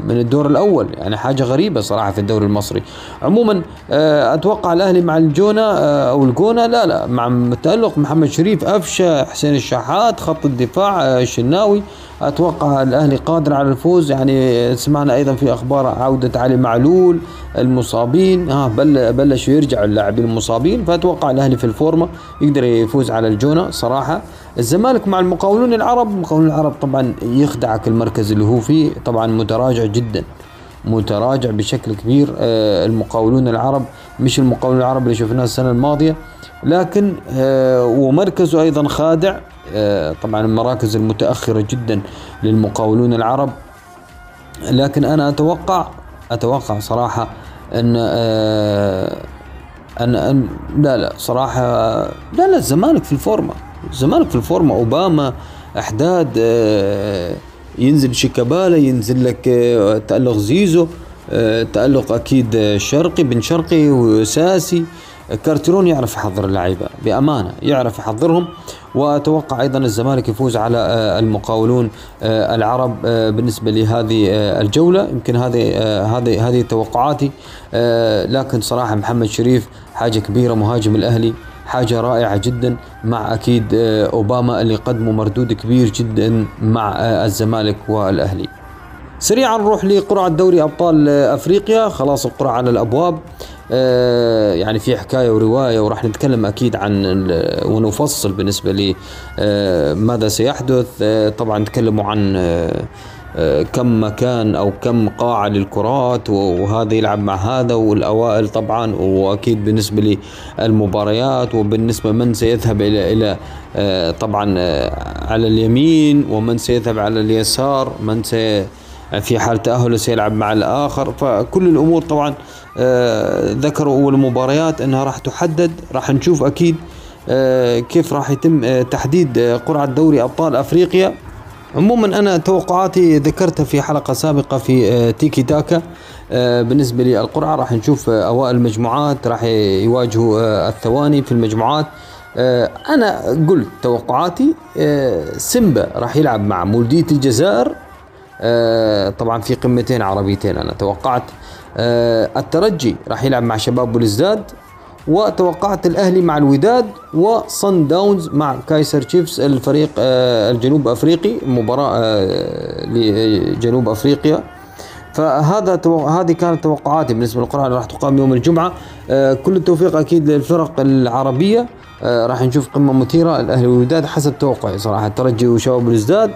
من الدور الأول. يعني حاجة غريبة صراحة في الدوري المصري. عموما أتوقع الأهلي مع الجونة أو الجونة لا لا مع تألق محمد شريف افشه حسين الشحات خط الدفاع الشناوي أتوقع الأهلي قادر على الفوز. يعني سمعنا أيضا في أخبار عودة علي معلول المصابين. ها بل بلشوا يرجعوا اللاعبين المصابين. فأتوقع الأهلي في الفورمة يقدر يفوز على الجونة صراحة. الزمالك مع المقاولون العرب. المقاولون العرب طبعا يخدعك المركز اللي هو فيه. طبعا متراجع جدا متراجع بشكل كبير. آه، المقاولون العرب مش المقاولون العرب اللي شفناه السنة الماضية. لكن آه، ومركزه أيضا خادع. طبعا المراكز المتأخرة جدا للمقاولون العرب. لكن أنا أتوقع أتوقع صراحة أن أن, أن لا لا صراحة لا لا الزمالك في الفورمه الزمالك في الفورمه أوباما أحداد ينزل شيكابالا ينزل لك تألق زيزو تألق أكيد شرقي بن شرقي وساسي. كارترون يعرف يحضر اللعيبة بأمانة يعرف يحضرهم وأتوقع أيضا الزمالك يفوز على آه، المقاولون آه، العرب آه، بالنسبة لهذه الجولة. يمكن هذه هذه هذه توقعاتي. لكن صراحة محمد شريف حاجة كبيرة مهاجم الأهلي حاجة رائعة جدا مع أكيد أوباما اللي قدموا مردود كبير جدا مع الزمالك والأهلي. سريعا نروح لقرعه دوري أبطال أفريقيا. خلاص القرعه على الأبواب. آه، يعني في حكاية ورواية وراح نتكلم أكيد عن ونفصل بالنسبة لي آه، ماذا سيحدث. آه، طبعا نتكلموا عن كم مكان أو كم قاعة للكرات وهذا يلعب مع هذا والأوائل طبعا وأكيد بالنسبة للمباريات وبالنسبة من سيذهب إلى إلى طبعا على اليمين ومن سيذهب على اليسار من سي في حال تأهله سيلعب مع الآخر. فكل الأمور طبعا آه، ذكروا أول مباريات أنها راح تحدد. راح نشوف أكيد آه، كيف راح يتم آه، تحديد قرعة دوري أبطال أفريقيا. عموما أنا توقعاتي ذكرتها في حلقة سابقة في تيكي تاكا. بالنسبة للقرعة راح نشوف أوائل المجموعات راح يواجهوا الثواني في المجموعات. أنا قلت توقعاتي سيمبا راح يلعب مع مولدية الجزائر. طبعا في قمتين عربيتين أنا توقعت. آه الترجي راح يلعب مع شباب بولزداد وتوقعت الأهلي مع الوداد وصن داونز مع كايسر تشيفز الفريق آه الجنوب أفريقي مباراة آه لجنوب أفريقيا. فهذا. هذه كانت توقعاتي بالنسبة للقرعه اللي راح تقام يوم الجمعة. آه كل التوفيق أكيد للفرق العربية. آه راح نشوف قمة مثيرة الأهلي والوداد حسب توقعي صراحة الترجي وشباب بلوزداد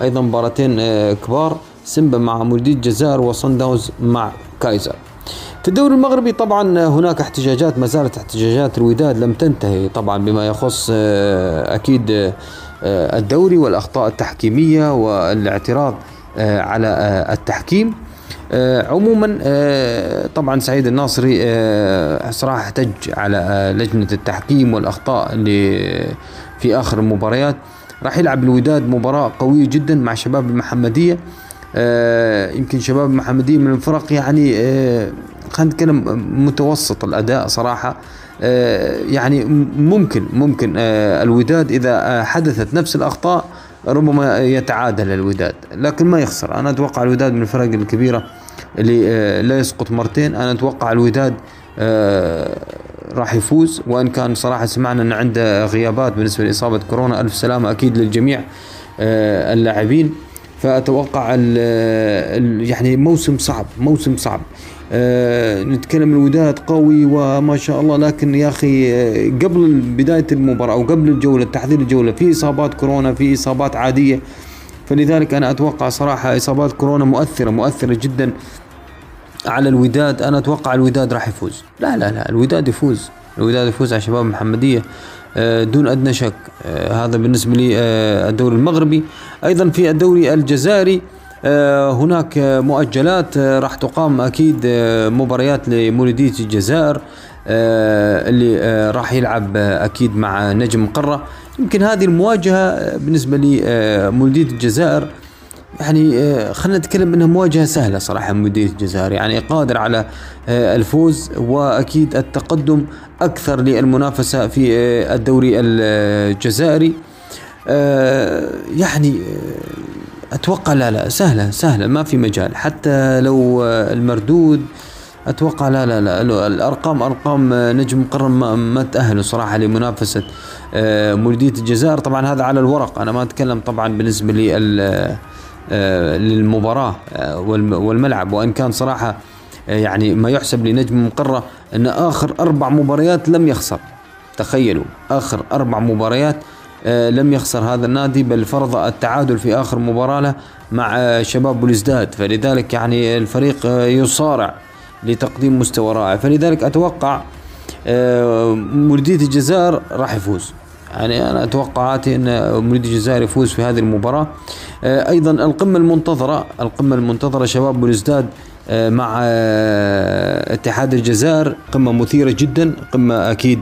أيضا مباراتين آه كبار. سيمبا مع مولودية الجزائر وصن داونز مع كايزر. في الدوري المغربي طبعا هناك احتجاجات ما زالت احتجاجات. الوداد لم تنتهي طبعا بما يخص آه، أكيد آه، الدوري والأخطاء التحكيمية والاعتراض آه، على التحكيم. عموما طبعا سعيد الناصري صراحة احتج على لجنة التحكيم والأخطاء اللي في آخر المباريات. راح يلعب الوداد مباراة قوية جدا مع شباب المحمدية. آه، يمكن شباب محمدية من الفرق يعني آه، خلينا نتكلم متوسط الأداء صراحة. آه، يعني ممكن ممكن الوداد إذا حدثت نفس الأخطاء ربما يتعادل الوداد لكن ما يخسر. أنا أتوقع الوداد من الفرق الكبيرة اللي لا يسقط مرتين. أنا أتوقع الوداد راح يفوز وإن كان صراحة سمعنا إن عنده غيابات بالنسبة لإصابة كورونا ألف سلامة أكيد للجميع اللاعبين. فأتوقع يعني موسم صعب موسم صعب. أه نتكلم الوداد قوي وما شاء الله لكن يا أخي آه، قبل بداية المباراة أو قبل الجولة تحضير الجولة في إصابات كورونا في إصابات عادية. فلذلك أنا أتوقع صراحة إصابات كورونا مؤثرة مؤثرة جدا. على الوداد أنا أتوقع الوداد راح يفوز. لا لا لا الوداد يفوز. الوداد يفوز على شباب محمديه آه، دون أدنى شك آه، هذا بالنسبة لي آه، الدوري المغربي. أيضا في الدوري الجزائري هناك مؤجلات راح تقام أكيد مباريات لمولودية الجزائر اللي راح يلعب أكيد مع نجم قرة. يمكن هذه المواجهة بالنسبة لمولودية الجزائر يعني آه، خلينا نتكلم إنها مواجهة سهلة صراحة مدير الجزائر يعني قادر على آه، الفوز وأكيد التقدم أكثر للمنافسة في آه، الدوري الجزائري. يعني أتوقع لا لا سهلة سهلة ما في مجال. حتى لو المردود أتوقع لا لا لا الأرقام أرقام نجم مقرن ما, ما تاهلوا صراحة لمنافسة مولوديه الجزائر. طبعا هذا على الورق أنا ما أتكلم طبعا بالنسبة لل للمباراة آه، والملعب. وإن كان صراحة آه، يعني ما يحسب لنجم مقرة أن آخر أربع مباريات لم يخسر. تخيلوا آخر أربع مباريات لم يخسر هذا النادي بل فرض التعادل في آخر مباراة له مع شباب بوليزداد فلذلك يعني الفريق يصارع لتقديم مستوى رائع. فلذلك أتوقع مولودية الجزائر راح يفوز. يعني أنا توقعاتي إن مريد الجزائر يفوز في هذه المباراة. آه، أيضا القمة المنتظرة القمة المنتظرة شباب بلوزداد آه، مع آه، اتحاد الجزائر. قمة مثيرة جدا قمة أكيد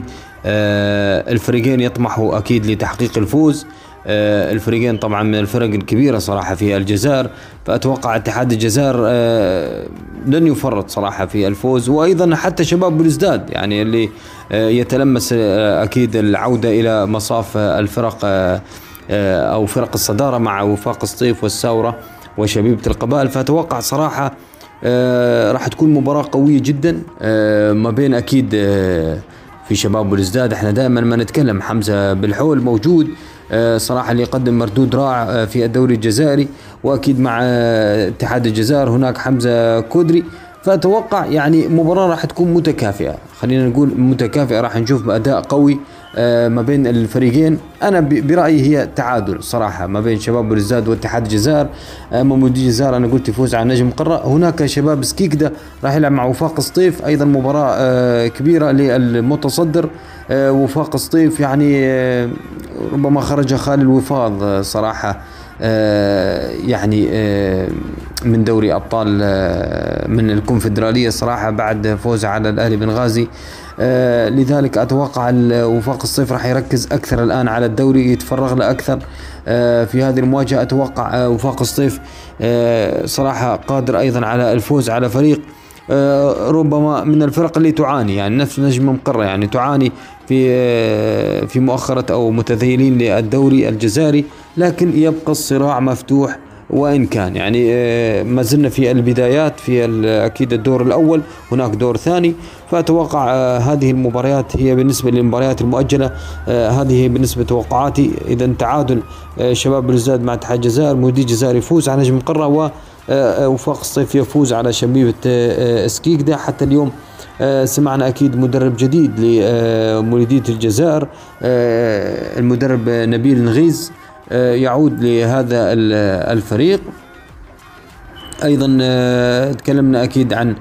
الفريقين يطمحوا أكيد لتحقيق الفوز. الفريقين طبعا من الفرق الكبيرة صراحة في الجزائر فأتوقع اتحاد الجزائر آه، لن يفرط صراحة في الفوز وأيضا حتى شباب بلوزداد يعني اللي آه، يتلمس أكيد العودة إلى مصاف الفرق أو فرق الصدارة مع وفاق سطيف والساوره وشبيبة القبائل. فأتوقع صراحة راح تكون مباراة قوية جدا ما بين أكيد في شباب بلوزداد إحنا دائما ما نتكلم حمزة بالحول موجود. آه، صراحة اللي يقدم مردود رائع آه، في الدوري الجزائري وأكيد مع آه، اتحاد الجزائر هناك حمزة كودري. فأتوقع يعني مباراة راح تكون متكافئة. خلينا نقول متكافئة راح نشوف اداء قوي. ما بين الفريقين. أنا برأيي هي تعادل صراحة ما بين شباب بلزداد واتحاد الجزائر اما مودي الجزائر أنا قلت يفوز على نجم قره هناك شباب سكيكدا راح يلعب مع وفاق سطيف أيضا مباراة كبيرة للمتصدر. وفاق سطيف يعني ربما خرج خالي الوفاض آه، صراحة آه، يعني آه، من دوري أبطال من الكونفدرالية صراحة بعد فوز على الأهلي بنغازي. لذلك أتوقع وفاق الصيف راح يركز أكثر الآن على الدوري يتفرغ له أكثر. في هذه المواجهة أتوقع وفاق الصيف صراحة قادر أيضا على الفوز على فريق آه، ربما من الفرق اللي تعاني يعني نفس نجم مقرة يعني تعاني في آه، في مؤخرة أو متذيلين للدوري الجزائري لكن يبقى الصراع مفتوح وإن كان. يعني آه، ما زلنا في البدايات في أكيد الدور الأول هناك دور ثاني. فأتوقع هذه المباريات هي بالنسبة للمباريات المؤجلة هذه بالنسبة توقعاتي. إذا تعادل شباب بلوزداد مع اتحاد الجزائر مودي الجزائر يفوز على نجم قرة و آه، آه، وفاق الصيف يفوز على شبيبة آه، سكيكدا. حتى اليوم سمعنا أكيد مدرب جديد لمولودية الجزائر المدرب نبيل نغيز. يعود لهذا الفريق. أيضا تكلمنا أكيد عن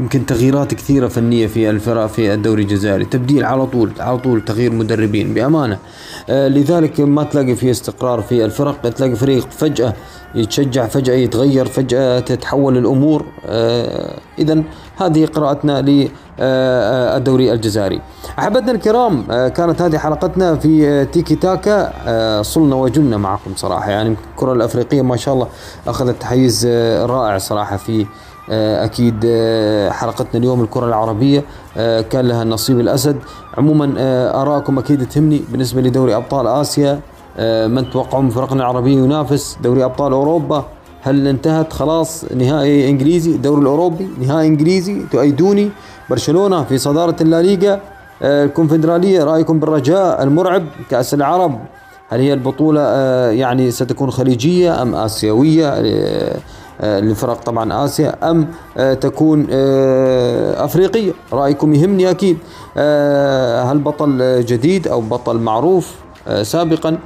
يمكن تغييرات كثيرة فنية في الفرق في الدوري الجزائري. تبديل على طول على طول تغيير مدربين بأمانة. لذلك ما تلاقي في استقرار في الفرق تلاقي فريق فجأة يتشجع فجأة يتغير فجأة تتحول الأمور. آه إذا هذه قراءتنا للدوري الجزائري. أحبتنا الكرام آه كانت هذه حلقتنا في تيكي تاكا. آه صلنا وجلنا معكم صراحة. يعني الكرة الأفريقية ما شاء الله أخذت تحيز آه، رائع صراحة في آه، أكيد آه، حلقتنا اليوم. الكرة العربية كان لها النصيب الأسد. عموما ارائكم أكيد تهمني بالنسبة لدوري أبطال آسيا. آه، من تتوقعون فرقنا العربية ينافس دوري أبطال أوروبا؟ هل انتهت خلاص نهائي إنجليزي الدوري الأوروبي نهائي إنجليزي؟ تؤيدوني. برشلونة في صدارة الليغا آه، الكونفدرالية رأيكم بالرجاء المرعب كأس العرب؟ هل هي البطولة آه، يعني ستكون خليجية أم آسيوية؟ لفرق طبعا آسيا أم تكون أفريقية؟ رأيكم يهمني أكيد. هل بطل جديد أو بطل معروف سابقا؟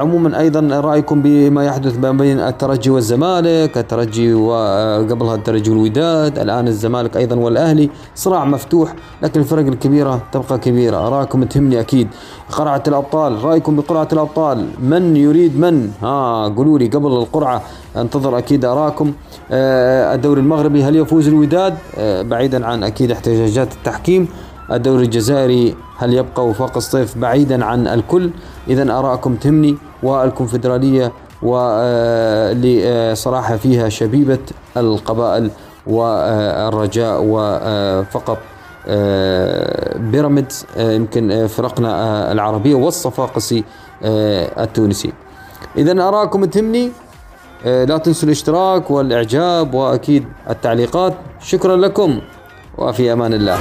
عموما أيضا رأيكم بما يحدث ما بين الترجي والزمالك الترجي وقبلها الترجي والوداد الآن الزمالك أيضا والأهلي صراع مفتوح لكن الفرق الكبيرة تبقى كبيرة أراكم تهمني أكيد. قرعة الأبطال رأيكم بقرعة الأبطال من يريد من؟ ها قولوا لي قبل القرعة انتظر أكيد أراكم. آه، الدوري المغربي هل يفوز الوداد؟ آه، بعيدا عن أكيد احتجاجات التحكيم. الدوري الجزائري هل يبقى وفاق الصيف بعيدا عن الكل؟ إذا آراءكم تهمني والكونفدرالية واللي صراحة فيها شبيبة القبائل والرجاء وفقط بيراميدز يمكن فرقنا العربية والصفاقسي التونسي. إذا أراكم تهمني لا تنسوا الاشتراك والإعجاب وأكيد التعليقات. شكرا لكم وفي أمان الله.